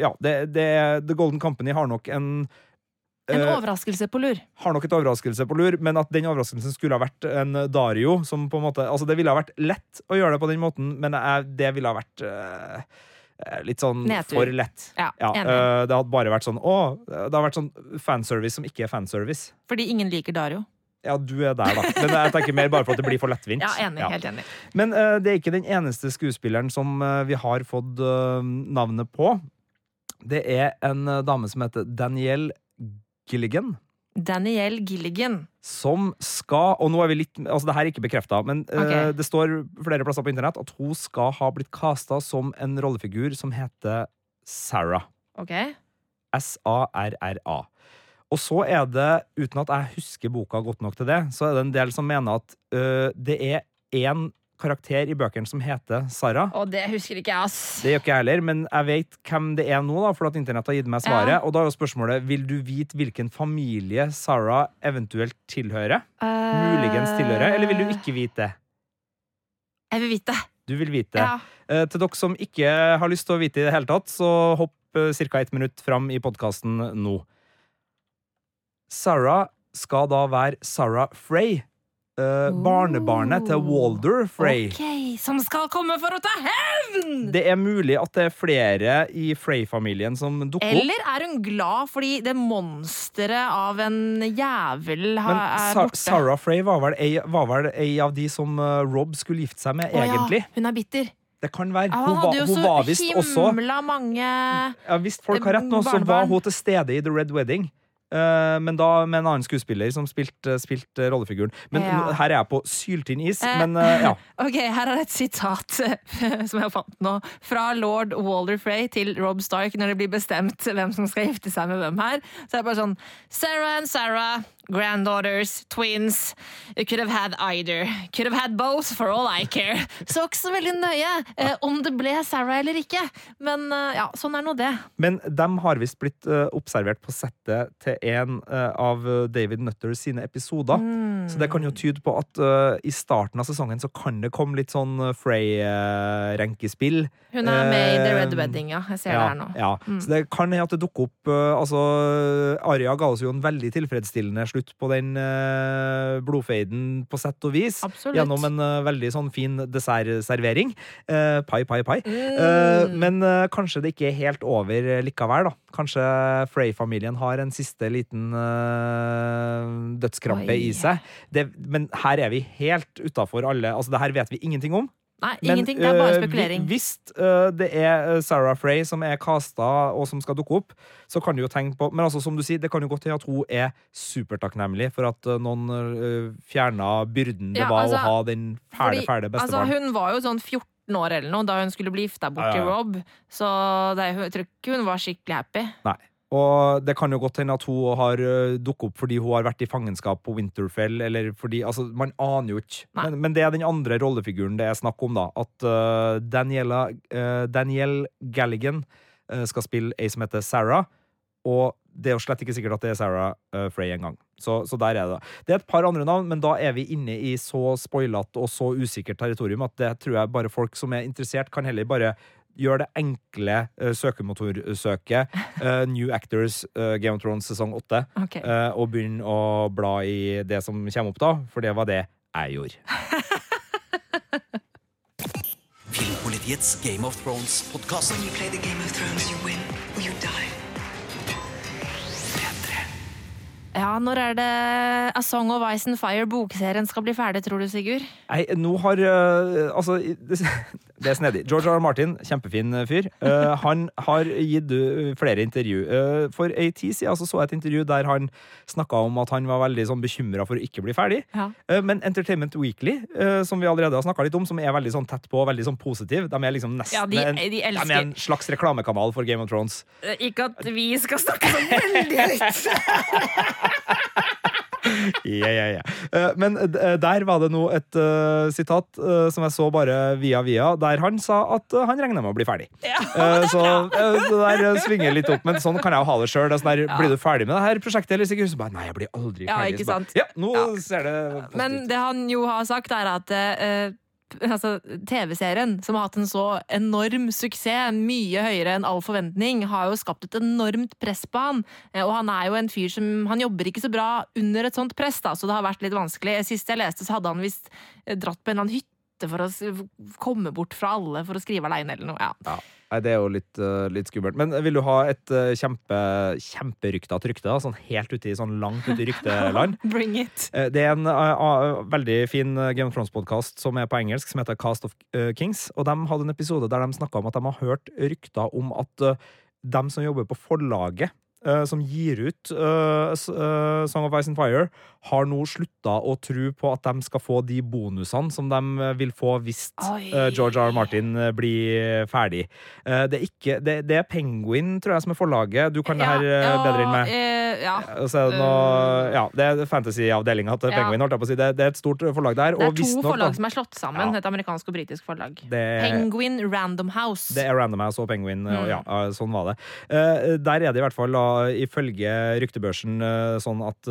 ja, det, det, The Golden Company har nok en En eh, overraskelse på lur. har nok et overraskelse på lur, men at den overraskelsen skulle ha vært en Dario som på en måte, altså Det ville ha vært lett å gjøre det på den måten, men det ville ha vært eh, litt sånn Nedtur. for lett. Ja, Ja, eh, det hadde bare vært sånn Å, det har vært sånn fanservice som ikke er fanservice. Fordi ingen liker Dario. Ja, du er der, da. Men jeg tenker mer bare for at det blir for lettvint. [laughs] Ja, enig. Ja. Helt enig. Men uh, det er ikke den eneste skuespilleren som uh, vi har fått uh, navnet på. Det er en dame som heter Danielle Gilligan. Danielle Gilligan. Som skal, og nå er vi litt Altså, det her er ikke bekrefta, men okay. uh, det står flere plasser på internett at hun skal ha blitt casta som en rollefigur som heter Sarah. Ok? S-A-R-R-A. Og så er det, uten at jeg husker boka godt nok til det, så er det en del som mener at uh, det er én karakter i bøkene som heter Sarah. Og det husker ikke jeg, ass. Det gjør ikke jeg heller, men jeg vet hvem det er nå, da, for at internett har gitt meg svaret. Ja. Og da er jo spørsmålet vil du vite hvilken familie Sarah eventuelt tilhører? Muligens tilhører, eller vil du ikke vite det? Jeg vil vite det. Du vil vite. Ja. Eh, til dere som ikke har lyst til å vite i det hele tatt, så hopp uh, ca. ett minutt fram i podkasten nå. Sarah skal da være Sarah Frey. Eh, barnebarnet til Walder Frey. Ok, Som skal komme for å ta hevn! Det er mulig at det er flere i Frey-familien som dukker opp. Eller er hun glad fordi det monsteret av en jævel ha, er Sa borte? Sarah Frey var vel, ei, var vel ei av de som eh, Rob skulle gifte seg med, oh, egentlig. Ja, hun er bitter. Det kan være. Ja, hun, hadde jo hun så var visst også himla mange Ja, Hvis folk har rett nå, så var hun til stede i The Red Wedding. Eh, men da med en annen skuespiller som spilte, spilte rollefiguren. Men Ja. her er jeg på syltynn is. Eh, Men eh, ja. [laughs] Ok, her er et sitat [laughs] som jeg fant nå. Fra lord Walder Frey til Rob Stark når det blir bestemt hvem som skal gifte seg med hvem her. Så er det bare sånn Sarah and Sarah, granddaughters, twins. You could have had either. Could have had both, for all I care. [laughs] Så ikke så veldig nøye eh, om det ble Sarah eller ikke. Men eh, ja, sånn er nå det. Men de har visst blitt eh, observert på settet til en eh, av David Nutter sine episoder. Mm. Så det kan jo tyde på at eh, i starten av sesongen så kan det komme litt sånn Frey-renkespill. Hun er med i The Red Eh, Wedding, ja. Jeg ser ja, det her nå. Ja. Så det kan hende at det dukker opp eh, Altså, Aria ga oss jo en veldig tilfredsstillende slutt på den uh, blodfeiden, på sett og vis. Absolutt. Gjennom en eh, veldig sånn fin dessertservering. Uh, pai, pai, pai. Mm. Eh, men eh, kanskje det ikke er helt over eh, likevel, da. Kanskje Frey-familien har en siste liten eh, dødskrampe Oi. i seg. Det, men her er vi helt utafor alle Altså, det her vet vi ingenting om. Nei, ingenting. Det er bare eh, spekulering. hvi- Hvis eh, det er eh, Sarah Frey som er casta og som skal dukke opp, så kan du jo tenke på Men altså, som du sier, det kan jo godt hende at hun er supertakknemlig for at noen fjerna byrden det Ja, var altså, å ha den fæle, fæle altså, hun var jo sånn 14 år eller noe da hun skulle bli gifta bort Ja, ja, til. Rob, så det, jeg tror ikke hun var skikkelig happy. Nei. Og det kan jo godt hende at hun har uh, dukket opp fordi hun har vært i fangenskap på Winterfell, eller fordi Altså, man aner jo ikke. Men, men det er den andre rollefiguren det er snakk om, da. At uh, Daniela, uh, Danielle Galligan uh, skal spille ei som heter Sarah. Og det er jo slett ikke sikkert at det er Sarah uh, Frey engang. Så, så der er det. Det er et par andre navn, men da er vi inne i så spoilete og så usikkert territorium at det tror jeg bare folk som er interessert, kan heller bare gjøre det enkle uh, søkemotorsøket uh, New Actors uh, Game of Thrones sesong 8, okay. uh, og begynne å bla i det som kommer opp da, for det var det jeg gjorde. [laughs] Filmpolitiets Game of Thrones-podkast. When you play the Game of Thrones, you win or you die. Ja, når er det A Song of Ice and Fire bokserien skal bli ferdig, tror du, Sigurd? Nei, nå har Altså, [laughs] det, er snedig. George R. R. Martin, kjempefin fyr. Uh, han har gitt uh, flere intervju. Uh, for ei tid siden så, så jeg et intervju der han snakka om at han var veldig sånn bekymra for å ikke bli ferdig. Ja. Uh, men Entertainment Weekly, som vi allerede har snakka litt om, som er veldig sånn tett på veldig sånn positiv, de er liksom nesten Ja, de- en, de er en slags reklamekanal for Game of Thrones. Eh, Ikke at vi skal snakke så veldig høyt! [laughs] [laughs] Ja, ja, ja. Eh, Men eh, der var det nå et uh, sitat uh, som jeg så bare via via, der han sa at uh, han regner med å bli ferdig. [laughs] Eh, så eh, det der eh, svinger litt opp, men sånn kan jeg jo ha det sjøl. Sånn der, Blir du ferdig med det her prosjektet? Eller sikkert så bare, nei, jeg blir aldri Ja, ferdig. ikke sant? bare. Ja, nå Ja. ser det Men det han jo har sagt, er at eh, altså, TV-serien, som har hatt en så enorm suksess, mye høyere enn all forventning, har jo skapt et enormt press på han. Eh, Og han er jo en fyr som Han jobber ikke så bra under et sånt press, da, så det har vært litt vanskelig. Sist jeg leste, så hadde han visst eh, dratt på en eller annen hytte for å komme bort fra alle for å skrive aleine eller noe. Ja. Ja. Nei, det er jo litt, uh, litt skummelt. Men vil du ha et uh, kjempe, kjemperyktete rykte? da? Sånn helt ute i, sånn langt ute i rykteland? [laughs] Bring it. Uh, Det er en uh, veldig fin Game of Thrones-podkast som er på engelsk, som heter Cast of Kings. Og de hadde en episode der de snakka om at de har hørt rykter om at de som jobber på forlaget, som gir ut Song of Ice and Fire, har nå slutta å tro på at de skal få de bonusene som de eh, vil få hvis Oi. eh, George R. R. Martin eh, blir ferdig. Det, er ikke, det, det er Penguin, tror jeg, som er forlaget. Du kan det her ja, bedre enn meg. eh, ja. Så det noe Ja, det er fantasy-avdelinga til Ja. Penguin. å si. Det, det er et stort forlag der. Det er to nok, forlag som er slått sammen. Ja. Et amerikansk og britisk forlag. Penguin Random House. det er Random House og Penguin. Mm. Og ja, sånn var det. Der er det i hvert fall, ifølge ryktebørsen, sånn at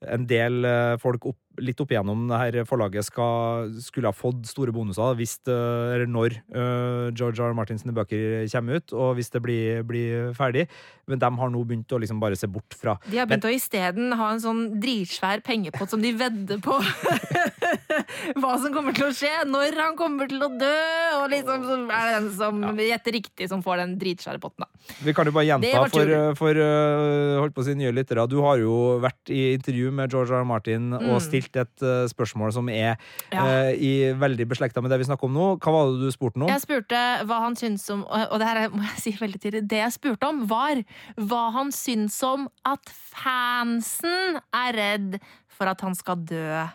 en del eh, folk opp, litt opp igjennom det her forlaget skal, skulle ha fått store bonuser hvis det, eller når eh, George R. Martins bøker kommer ut, og hvis det blir, blir ferdig. Men de har nå begynt å liksom bare se bort fra De har begynt å isteden ha en sånn dritsvær pengepott som de vedder på [laughs] hva som kommer til å skje, når han kommer til å dø, og liksom så er det den som gjetter riktig, som får den dritsvære potten, da. Vi kan jo bare gjenta for, tull. for holdt på å si nye lyttere. Du har jo vært i intervju med George R. Martin og stilt et uh, spørsmål som er. Ja. uh, i veldig beslekta med det vi snakker om nå. Hva var det du spurte nå? Jeg spurte hva han syns om Og det her er- må jeg si veldig tydelig. Det jeg spurte om, var hva han syns om at fansen er redd for at han skal dø.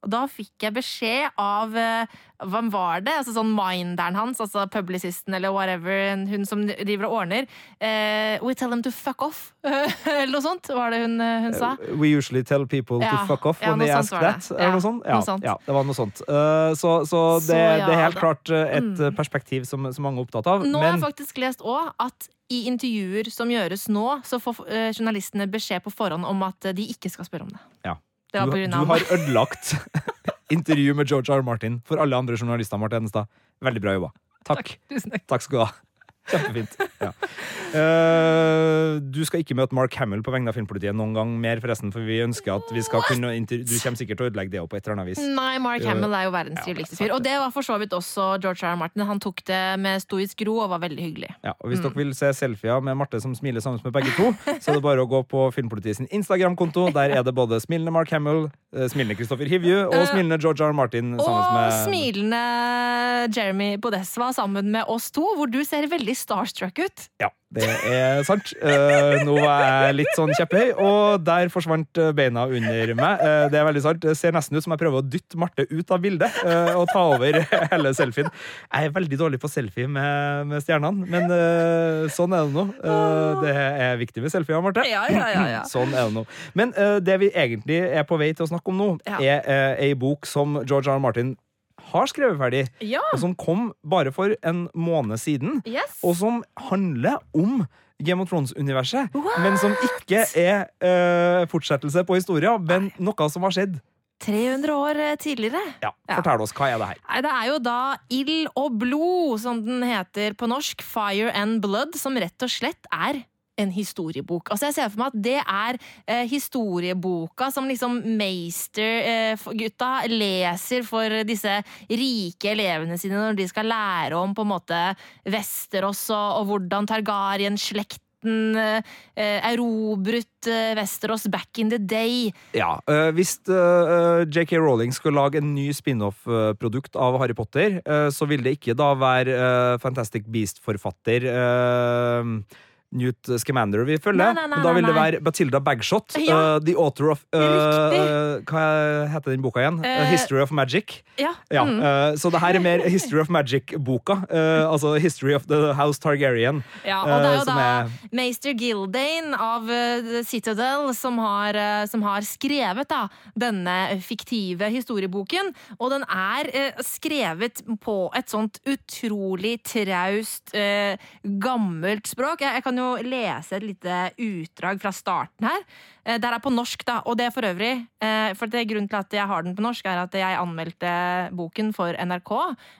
Og da fikk jeg beskjed av eh, Hvem var det? Altså sånn minderen hans, altså publicisten eller whatever, hun som driver og ordner. Uh, we tell them to fuck off. [laughs] eller noe sånt, var det hun, eh, hun sa. We usually tell people Ja, to fuck off when they ask var det. that. Eller noe sånt? Ja, noe sånt. ja, det var noe sånt. Uh, så, så det, Så det er helt da. klart et Mm. perspektiv som, som mange er opptatt av. Nå har jeg faktisk lest òg at i intervjuer som gjøres nå, så får journalistene beskjed på forhånd om at de ikke skal spørre om det. Ja. Det var du, du har ødelagt [laughs] intervjuet med George R. Martin for alle andre journalister, Marte Henestad. Veldig bra jobba. Takk. Takk. Takk skal du ha. Kjempefint. Ja. Uh, du skal ikke møte Mark Hamill på vegne av Filmpolitiet noen gang mer, forresten, for vi ønsker at vi skal kunne Du kommer sikkert til å ødelegge det òg på et eller annet vis. Nei, Mark Hamill er jo verdens triveligste fyr. Og det. var for så vidt også George R. R. Martin. Han tok det med stoisk ro og var veldig hyggelig. Ja, og Hvis dere vil se selfier med Marte som smiler sammen med begge to, så er det bare å gå på Filmpolitiet sin Instagram-konto. Der er det både smilende Mark Hamill, eh, smilende Kristoffer Hivju og smilende George R. R. Martin. sammen Og med smilende Jeremy Podesva sammen med oss to, hvor du ser veldig starstruck ut. Ja, det er sant. Uh, nå var jeg litt sånn kjepphøy, og der forsvant eh, beina under meg. Uh, det er veldig sant. Det ser nesten ut som jeg prøver å dytte Marte ut av bildet uh, og ta over [laughs] hele selfien. Jeg er veldig dårlig på selfie med, med stjernene, men sånn er det nå. Det er viktig med selfier, Marte. Ja, ja, ja, ja. [clears throat] Sånn er det nå. Men det vi egentlig er på vei til å snakke om nå, er ei bok som George. R. Martin har skrevet ferdig, Ja. og som kom bare for en måned siden Yes. og som handler om Game of Thrones-universet, men som ikke er uh, fortsettelse på historien, men noe som har skjedd. 300 år tidligere. Ja, Ja. Fortell oss, hva er det her? Nei, Det er jo da Ild og blod, som den heter på norsk. Fire and Blood, som rett og slett er en historiebok. Altså Jeg ser for meg at det er eh, historieboka som liksom Meister-gutta leser for disse rike elevene sine når de skal lære om på en måte Vesterås og, og hvordan Targaryen-slekten eh, erobret eh, Vesterås back in the day. Ja, eh, Hvis eh, JK Rowling skulle lage en ny spin-off-produkt av Harry Potter, eh, så vil det ikke da være eh, Fantastic Beast-forfatter eh, Newt Scamander vi følger. Nei, nei, nei, men da vil det være Batilda Bagshot, Ja. Uh, the author of uh, Hva heter den boka igjen? Uh, History of Magic. Ja. Ja, mm. Så det her er mer History of Magic-boka. [laughs] altså History of the House Targaryen. Ja, og det er jo da er- Meister Gildane av Citadel som har, som har skrevet da, denne fiktive historieboken. Og den er skrevet på et sånt utrolig traust, gammelt språk. Jeg, jeg kan jo lese et lite utdrag fra starten her. Eh, Der er på norsk, da. Og det er for øvrig eh, For det grunnen til at jeg har den på norsk, er at jeg anmeldte boken for NRK.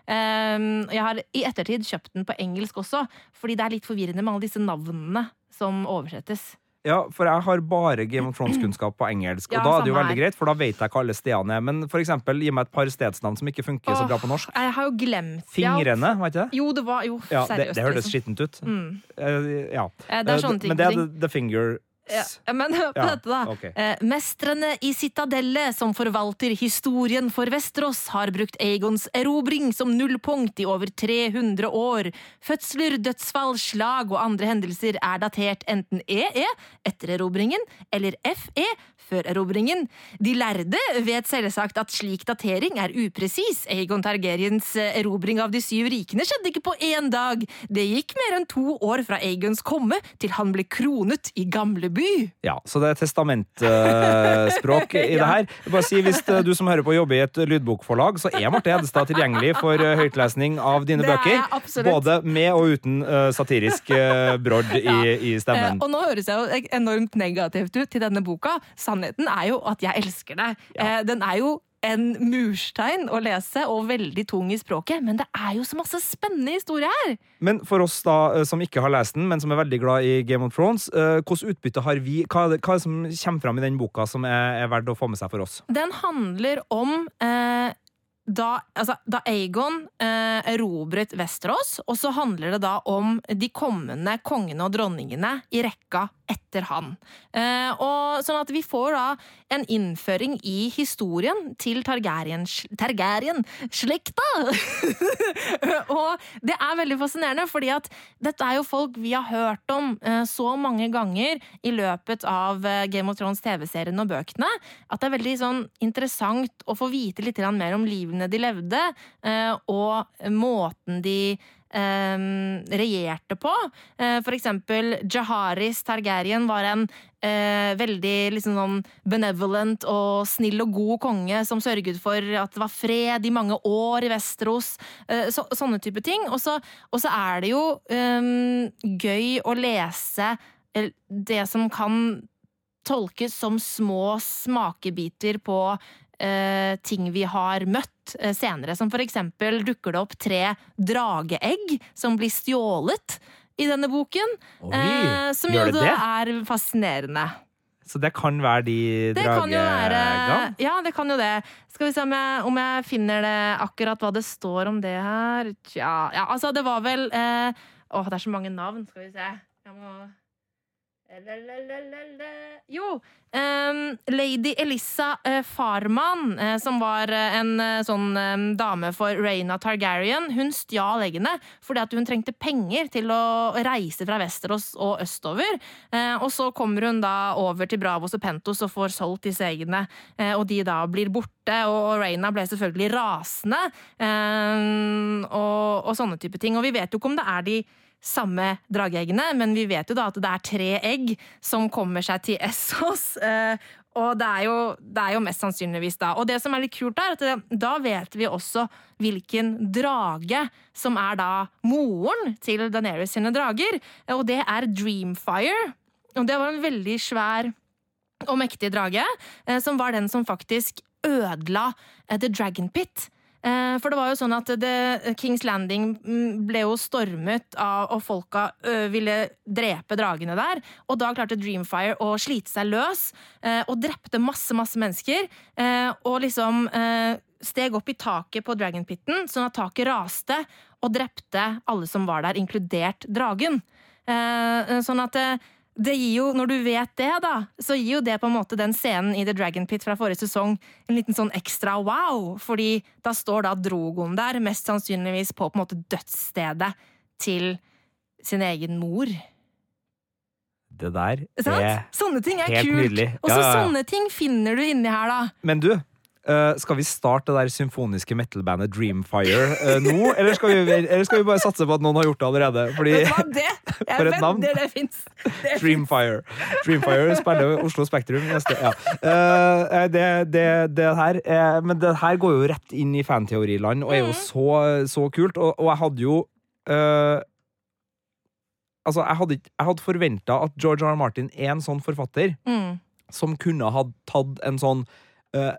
Eh, Jeg har i ettertid kjøpt den på engelsk også, fordi det er litt forvirrende med alle disse navnene som oversettes. Ja, for jeg har bare Game of Thrones-kunnskap på engelsk, og da er det jo veldig greit, for da vet jeg hva alle stedene er. Men for eksempel, gi meg et par stedsnavn som ikke funker så bra på norsk. Jeg har jo glemt. Fingrene, var ikke det? Jo, det var jo Ja, det, seriøst. det hørtes liksom. skittent ut. Mm. Uh, ja. Eh, Det er sånne Eh, ting. Men det er the, the fingers. Ja, men hør på Ja, dette, da. Okay. Eh, mestrene i Citadellet, som forvalter historien for Vesterås, har brukt Aegons erobring som nullpunkt i over 300 år. Fødsler, dødsfall, slag og andre hendelser er datert enten EE, etter erobringen, eller FE, før erobringen. De lærde vet selvsagt at slik datering er upresis. Aegon Targaryens eh, erobring av de syv rikene skjedde ikke på én dag. Det gikk mer enn to år fra Aegons komme til han ble kronet i Gamleby. Ja, så det er testamentspråk [laughs] i det her. Bare si, Hvis eh, du som hører på jobber i et lydbokforlag, så er Marte Edestad tilgjengelig for eh, høytlesning av dine er bøker. absolutt. Både med og uten eh, satirisk brodd i, [laughs] i Eh, stemmen. og nå høres jeg jo enormt negativt ut til denne boka. Sannheten er jo at jeg elsker det. Ja. den er jo en murstein å lese, og veldig tung i språket, men det er jo så masse spennende historie her! Men for oss da, eh, som ikke har lest den, men som er veldig glad i Game of Thrones, eh, hvordan utbytte har vi? Hva er, det, hva er det som kommer fram i den boka som er, er verdt å få med seg for oss? Den handler om eh, da, altså, da Aegon eh, erobret Vesterås, og så handler det da om de kommende kongene og dronningene i rekka etter han. Eh, og sånn at vi får da en innføring i historien til Targaryen Targaryen-slekta! [laughs] og det er veldig fascinerende, fordi at dette er jo folk vi har hørt om eh, så mange ganger i løpet av eh, Game of Thrones TV-serien og bøkene, at det er veldig sånn interessant å få vite litt mer om livene de levde, og måten de regjerte på. Eh, for eksempel Jaharis Targaryen var en eh, veldig liksom sånn benevolent og snill og god konge som sørget for at det var fred i mange år i Vesterås. Eh, så, sånne type ting. Og så, er det jo eh, gøy å lese det som kan tolkes som små smakebiter på eh, ting vi har møtt eh, senere. Som for eksempel dukker det opp tre drageegg som blir stjålet i denne boken. Oi, eh, som jo da er fascinerende. Så det kan være de dragegam? Ja, det kan jo det. Skal vi se om jeg, om jeg finner det akkurat hva det står om det her. Tja, ja, altså det var vel eh, Åh, det er så mange navn. Skal vi se. Jeg må. Jo, um, lady Elissa uh, Farman, uh, som var uh, en sånn um, dame for Reina Targaryen, hun stjal eggene fordi at hun trengte penger til å reise fra Vesterås og østover. Og så kommer hun da over til Bravos og Pentos og får solgt disse eggene, og de da blir borte, og Reina ble selvfølgelig rasende, og, og sånne type ting. Og vi vet jo ikke om det er de samme drageeggene, men vi vet jo da at det er tre egg som kommer seg til Essos. eh, Og det er, jo, det er jo mest sannsynligvis da. Og det som er litt kult, er at det, da vet vi også hvilken drage som er da moren til Daenerys sine drager. Og det er Dreamfire. Og det var en veldig svær og mektig drage, eh, som var den som faktisk ødela eh, The Dragon Pit. Eh, For det var jo sånn at det, Kings Landing mm, ble jo stormet av, og folka ville drepe dragene der. Og da klarte Dreamfire å slite seg løs, eh, og drepte masse, masse mennesker. eh, Og liksom steg opp i taket på Dragonpitten, sånn at taket raste, og drepte alle som var der, inkludert dragen. Sånn at det, gir jo, Når du vet det, da, så gir jo det på en måte den scenen i The Dragon Pit fra forrige sesong en liten sånn ekstra wow. Fordi da står da Drogon der, mest sannsynligvis på på en måte dødsstedet til sin egen mor. Det der er Sånne ting er helt kult. nydelig. Og så Ja, ja, ja. sånne ting finner du inni her, da. Men du, eh, skal vi starte det der symfoniske metal-bandet Dreamfire uh, nå? Eller skal, vi, eller skal vi bare satse på at noen har gjort det allerede? Fordi det jeg For et navn. Det, det fins. Dreamfire. Dreamfire spiller Oslo Spektrum neste ja. uh, det, det, det her er, Men det her går jo rett inn i fanteoriland og er jo så, så kult. Og, og jeg hadde jo Altså, jeg hadde, jeg hadde forventa at George R. R. Martin er en sånn forfatter Mm. som kunne ha tatt en sånn eh,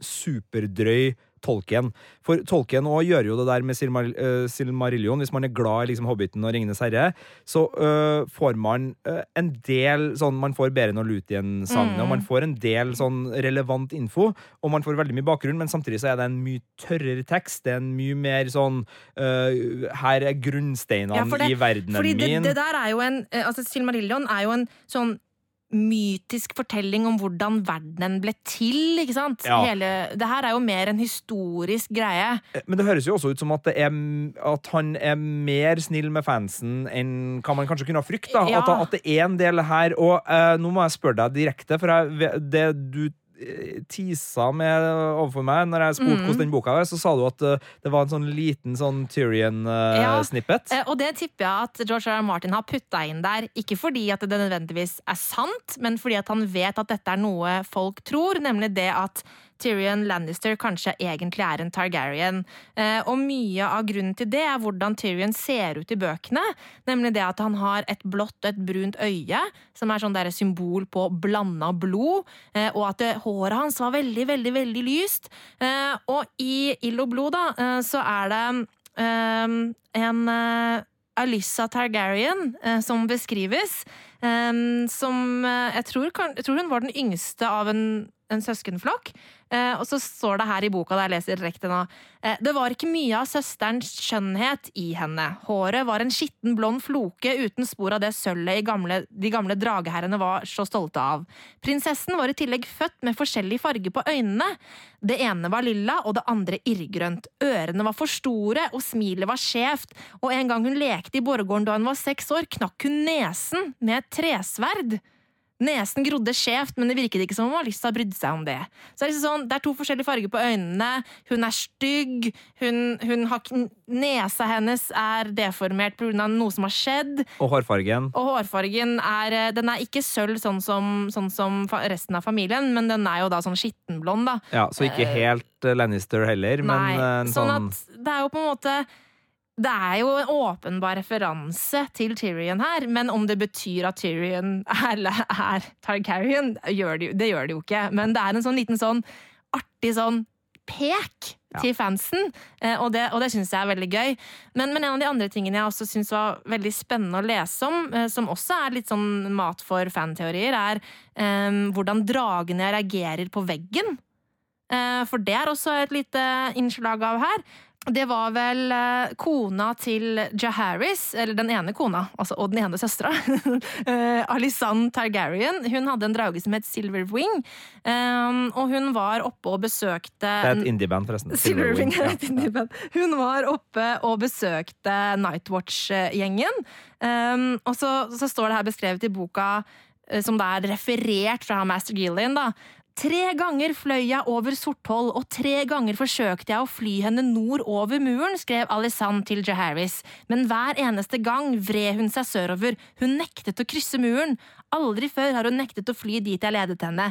superdrøy Tolkien. For Tolkien også gjør jo det der med Silmar uh, Silmarillion. Hvis man er glad i liksom, Hobbiten og Ringenes herre, så uh, får man uh, en del sånn Man får Beren og Lutien-sangene, og man får en del sånn relevant info, og man får veldig mye bakgrunn, men samtidig så er det en mye tørrere tekst. Det er en mye mer sånn Her er grunnsteinene Ja, det- i verdenen Fordi det, min. det der er jo en Altså, Silmarillion er jo en sånn mytisk fortelling om hvordan verdenen ble til, ikke sant? Ja. Hele, det her er jo mer en historisk greie. Men det høres jo også ut som at, det er, at han er mer snill med fansen enn hva man kanskje kunne ha frykta. Ja. At, at det er en del her. Og uh, nå må jeg spørre deg direkte, for jeg, det du eh, tisa med overfor meg når jeg spurte Mm. hvordan den boka var, så sa du at eh, det var en sånn liten sånn Tyrion-snippet. Ja, Og det tipper jeg at George R. R. Martin har putta inn der, ikke fordi at det nødvendigvis er sant, men fordi at han vet at dette er noe folk tror, nemlig det at Tyrion Lannister kanskje egentlig er en Targaryen. Eh, og mye av grunnen til det er hvordan Tyrion ser ut i bøkene. Nemlig det at han har et blått og et brunt øye, som er sånn der symbol på blanda blod. Eh, og at håret hans var veldig, veldig, veldig lyst. Eh, og i Ild og blod, da, så er det en Alyssa Targaryen som beskrives. som jeg tror, jeg tror hun var den yngste av en, en søskenflokk. Eh, og så står det her i boka, der jeg leser direkte nå eh, Det var ikke mye av søsterens skjønnhet i henne. Håret var en skitten, blond floke uten spor av det sølvet de gamle drageherrene var så stolte av. Prinsessen var i tillegg født med forskjellig farge på øynene. Det ene var lilla, og det andre irrgrønt. Ørene var for store, og smilet var skjevt, og en gang hun lekte i borggården da hun var seks år, knakk hun nesen med et tresverd. Nesen grodde skjevt, men det virket ikke som om Alissa brydde seg om det. Så det er, liksom sånn, det er to forskjellige farger på øynene, hun er stygg, hun, hun har, nesa hennes er deformert pga. noe som har skjedd, Og hårfargen. og hårfargen er eh, Den er ikke sølv sånn som, sånn som resten av familien, men den er jo da sånn skittenblond, da. Ja, så ikke helt eh, Lannister heller, men Nei, eh, en sånn sånn at det er jo på en måte det er jo en åpenbar referanse til Tyrion her, men om det betyr at Tyrion er, er Targaryen, gjør det, det gjør det jo ikke. Men det er en sånn liten sånn artig sånn pek til fansen, eh, og det, og det syns jeg er veldig gøy. Men, men, en av de andre tingene jeg også syns var veldig spennende å lese om, eh, som også er litt sånn mat for fanteorier, er um, hvordan dragene reagerer på veggen. Eh, for det er også et lite innslag av her. Det var vel eh, kona til Jaharis, eller den ene kona, altså, og den ene søstera, uh, [laughs] Alisanne Targaryen. Hun hadde en drage som het Silver Wing, um, og hun var oppe og besøkte Det er et indie-band, forresten. [laughs] Silver Wing er et indieband. Hun var oppe og besøkte Nightwatch-gjengen. Um, og så, så står det her beskrevet i boka, eh, som det er referert fra Master Gillian, da. Tre ganger fløy jeg over Sorthold, og tre ganger forsøkte jeg å fly henne nord over muren, skrev Alisanne til Jaharis. Men hver eneste gang vred hun seg sørover. Hun nektet å krysse muren. Aldri før har hun nektet å fly dit jeg ledet henne.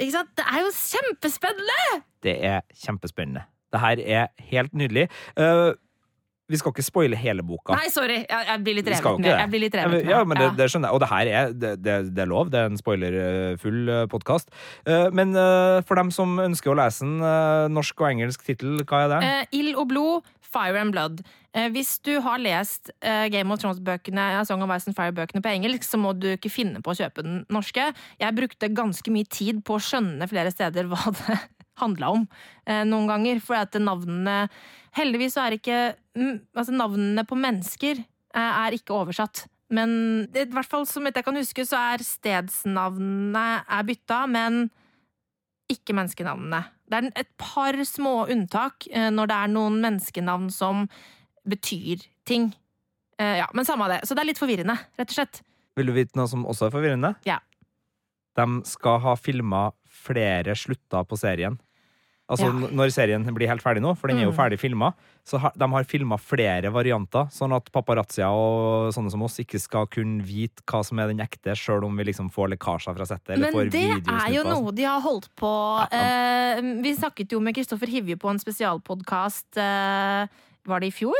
Ikke sant? Det er jo kjempespennende! Det er kjempespennende. Det her er helt nydelig. Eh, vi skal ikke spoile hele boka. Nei, sorry. Jeg, jeg blir litt revet med. Jeg blir litt revet med. Ja, men det, det skjønner jeg. Og det her er, det, det, er lov. Det er en spoilerfull podkast. Men eh, for dem som ønsker å lese den, eh, norsk og engelsk tittel, hva er det? Eh, Ild og blod, Fire and Blood. Eh, hvis du har lest eh, Game of Thrones-bøkene, Song of Ice and Fire-bøkene på engelsk, så må du ikke finne på å kjøpe den norske. Jeg brukte ganske mye tid på å skjønne flere steder hva det handla om eh, noen ganger, for at navnene Heldigvis så er ikke mm, Altså, navnene på mennesker eh, er ikke oversatt. Men i hvert fall som jeg kan huske, så er stedsnavnene er bytta, men ikke menneskenavnene. Det er et par små unntak eh, når det er noen menneskenavn som betyr ting. Eh, Ja, Men samme av det. Så det er litt forvirrende, rett og slett. Vil du vite noe som også er forvirrende? Ja. De skal ha filma flere slutter på serien. Altså Ja. Når serien blir helt ferdig nå, for den er jo Mm. ferdig filma, så har, de har filma flere varianter, sånn at paparazzia og sånne som oss ikke skal kunne vite hva som er den ekte, sjøl om vi liksom får lekkasjer fra settet. Men får det er jo sånn. noe de har holdt på eh, Vi snakket jo med Kristoffer Hivje på en spesialpodkast eh, Var det i fjor?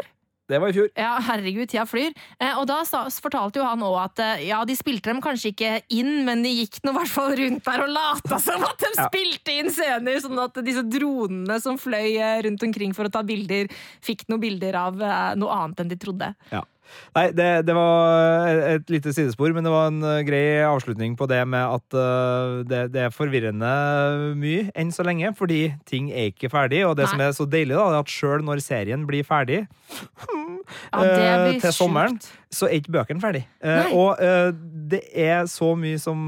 Det var i fjor. Ja, herregud, tida flyr. Eh, og da fortalte jo han òg at eh, ja, de spilte dem kanskje ikke inn, men de gikk nå i hvert fall rundt der og lata [laughs] som at de Ja. spilte inn scener, sånn at disse dronene som fløy eh, rundt omkring for å ta bilder, fikk noen bilder av noe annet enn de trodde. Ja. Nei, det, det var et lite sidespor, men det var en eh, grei avslutning på det med at eh, det, det er forvirrende mye enn så lenge, fordi ting er ikke ferdig. Og det Nei. som er så deilig, da, er at sjøl når serien blir ferdig [laughs] Ja, eh, blir til sommeren, sjukt. så er ikke bøkene ferdig. Nei. og det er så mye som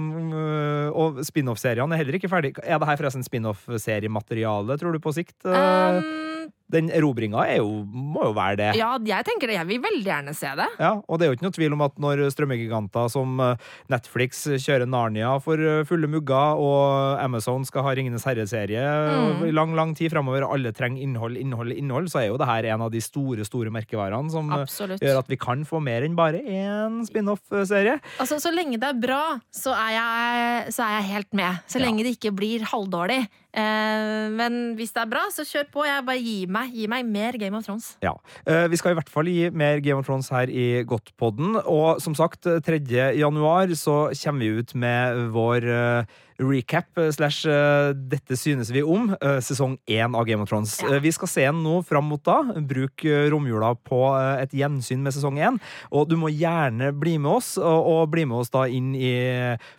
Og spin-off-seriene er heller ikke ferdig. Er det her forresten spin-off-seriemateriale, tror du, på sikt? Um, Den erobringa er jo, må jo være det. ja, jeg tenker det. Jeg vil veldig gjerne se det. Ja, og det er jo ikke noe tvil om at når strømmegiganter som eh, Netflix kjører Narnia for eh, fulle mugger, og Amazon skal ha Ringenes herre-serie Mm. i lang, lang tid framover, og alle trenger innhold, innhold, innhold, så er jo det her en av de store, store merkevarene som eh, Absolutt. gjør at vi kan få mer enn bare én spin-off-serie. Altså, Så lenge det er bra, så er jeg, så er jeg helt med. Så Ja. lenge det ikke blir halvdårlig. Eh, men hvis det er bra, så kjør på. Jeg bare Gi meg, gi meg mer Game of Thrones. Ja. Eh, Vi skal i hvert fall gi mer Game of Thrones her i Godtpodden. Og som sagt, 3. januar så kommer vi ut med vår eh, recap eh, slash eh, Dette synes vi om, eh, sesong én av Game of Thrones. Ja. Eh, Vi skal se den nå fram mot da. Bruk eh, romjula på eh, et gjensyn med sesong én. Og du må gjerne bli med oss, og, bli med oss da inn i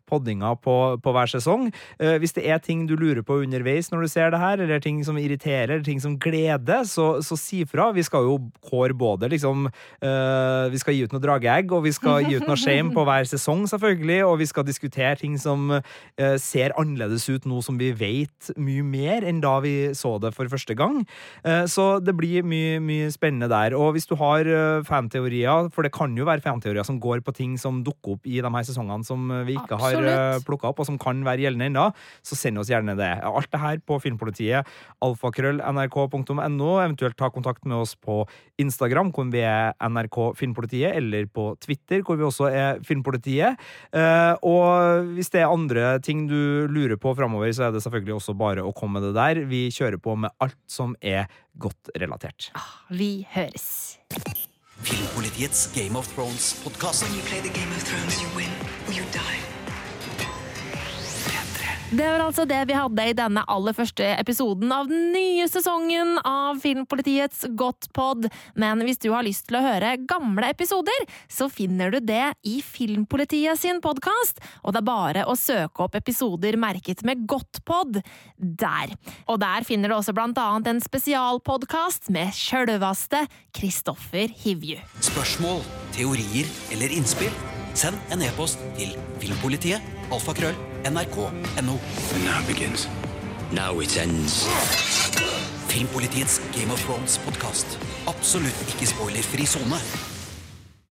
poddinga på, på hver sesong. Eh, Hvis det er ting du lurer på underveis når du ser det her, eller ting som irriterer, eller ting som gleder, så, så si fra. Vi skal jo kåre både liksom uh, Vi skal gi ut noe drageegg, og vi skal gi ut noe shame på hver sesong, selvfølgelig, og vi skal diskutere ting som uh, ser annerledes ut nå som vi vet mye mer enn da vi så det for første gang. Uh, så det blir mye, mye spennende der. Og hvis du har fanteorier, for det kan jo være fanteorier som går på ting som dukker opp i de her sesongene som vi ikke har Absolutt. plukka opp, og som kan være gjeldende ennå, så send oss gjerne det. Alt det her på Filmpolitiet, alfakrøll.nrk.no, eventuelt ta kontakt med oss på Instagram, hvor vi er NRK Filmpolitiet, eller på Twitter, hvor vi også er Filmpolitiet. Eh, og hvis det er andre ting du lurer på framover, så er det selvfølgelig også bare å komme med det der. Vi kjører på med alt som er godt relatert. Vi høres. Filmpolitiets Game of Thrones-podkast. Det var altså det vi hadde i denne aller første episoden av den nye sesongen av Filmpolitiets Godtpod. Men hvis du har lyst til å høre gamle episoder, så finner du det i Filmpolitiet sin podkast. Og det er bare å søke opp episoder merket med Godtpod der. Og der finner du også blant annet en spesialpodkast med sjølvaste Kristoffer Hivju. Spørsmål, teorier eller innspill? Send en e-post til filmpolitiet, alfakrøll, nrk.no. Now begins. Now it ends. Filmpolitiets Game of Thrones-podkast. Absolutt ikke spoilerfri sone.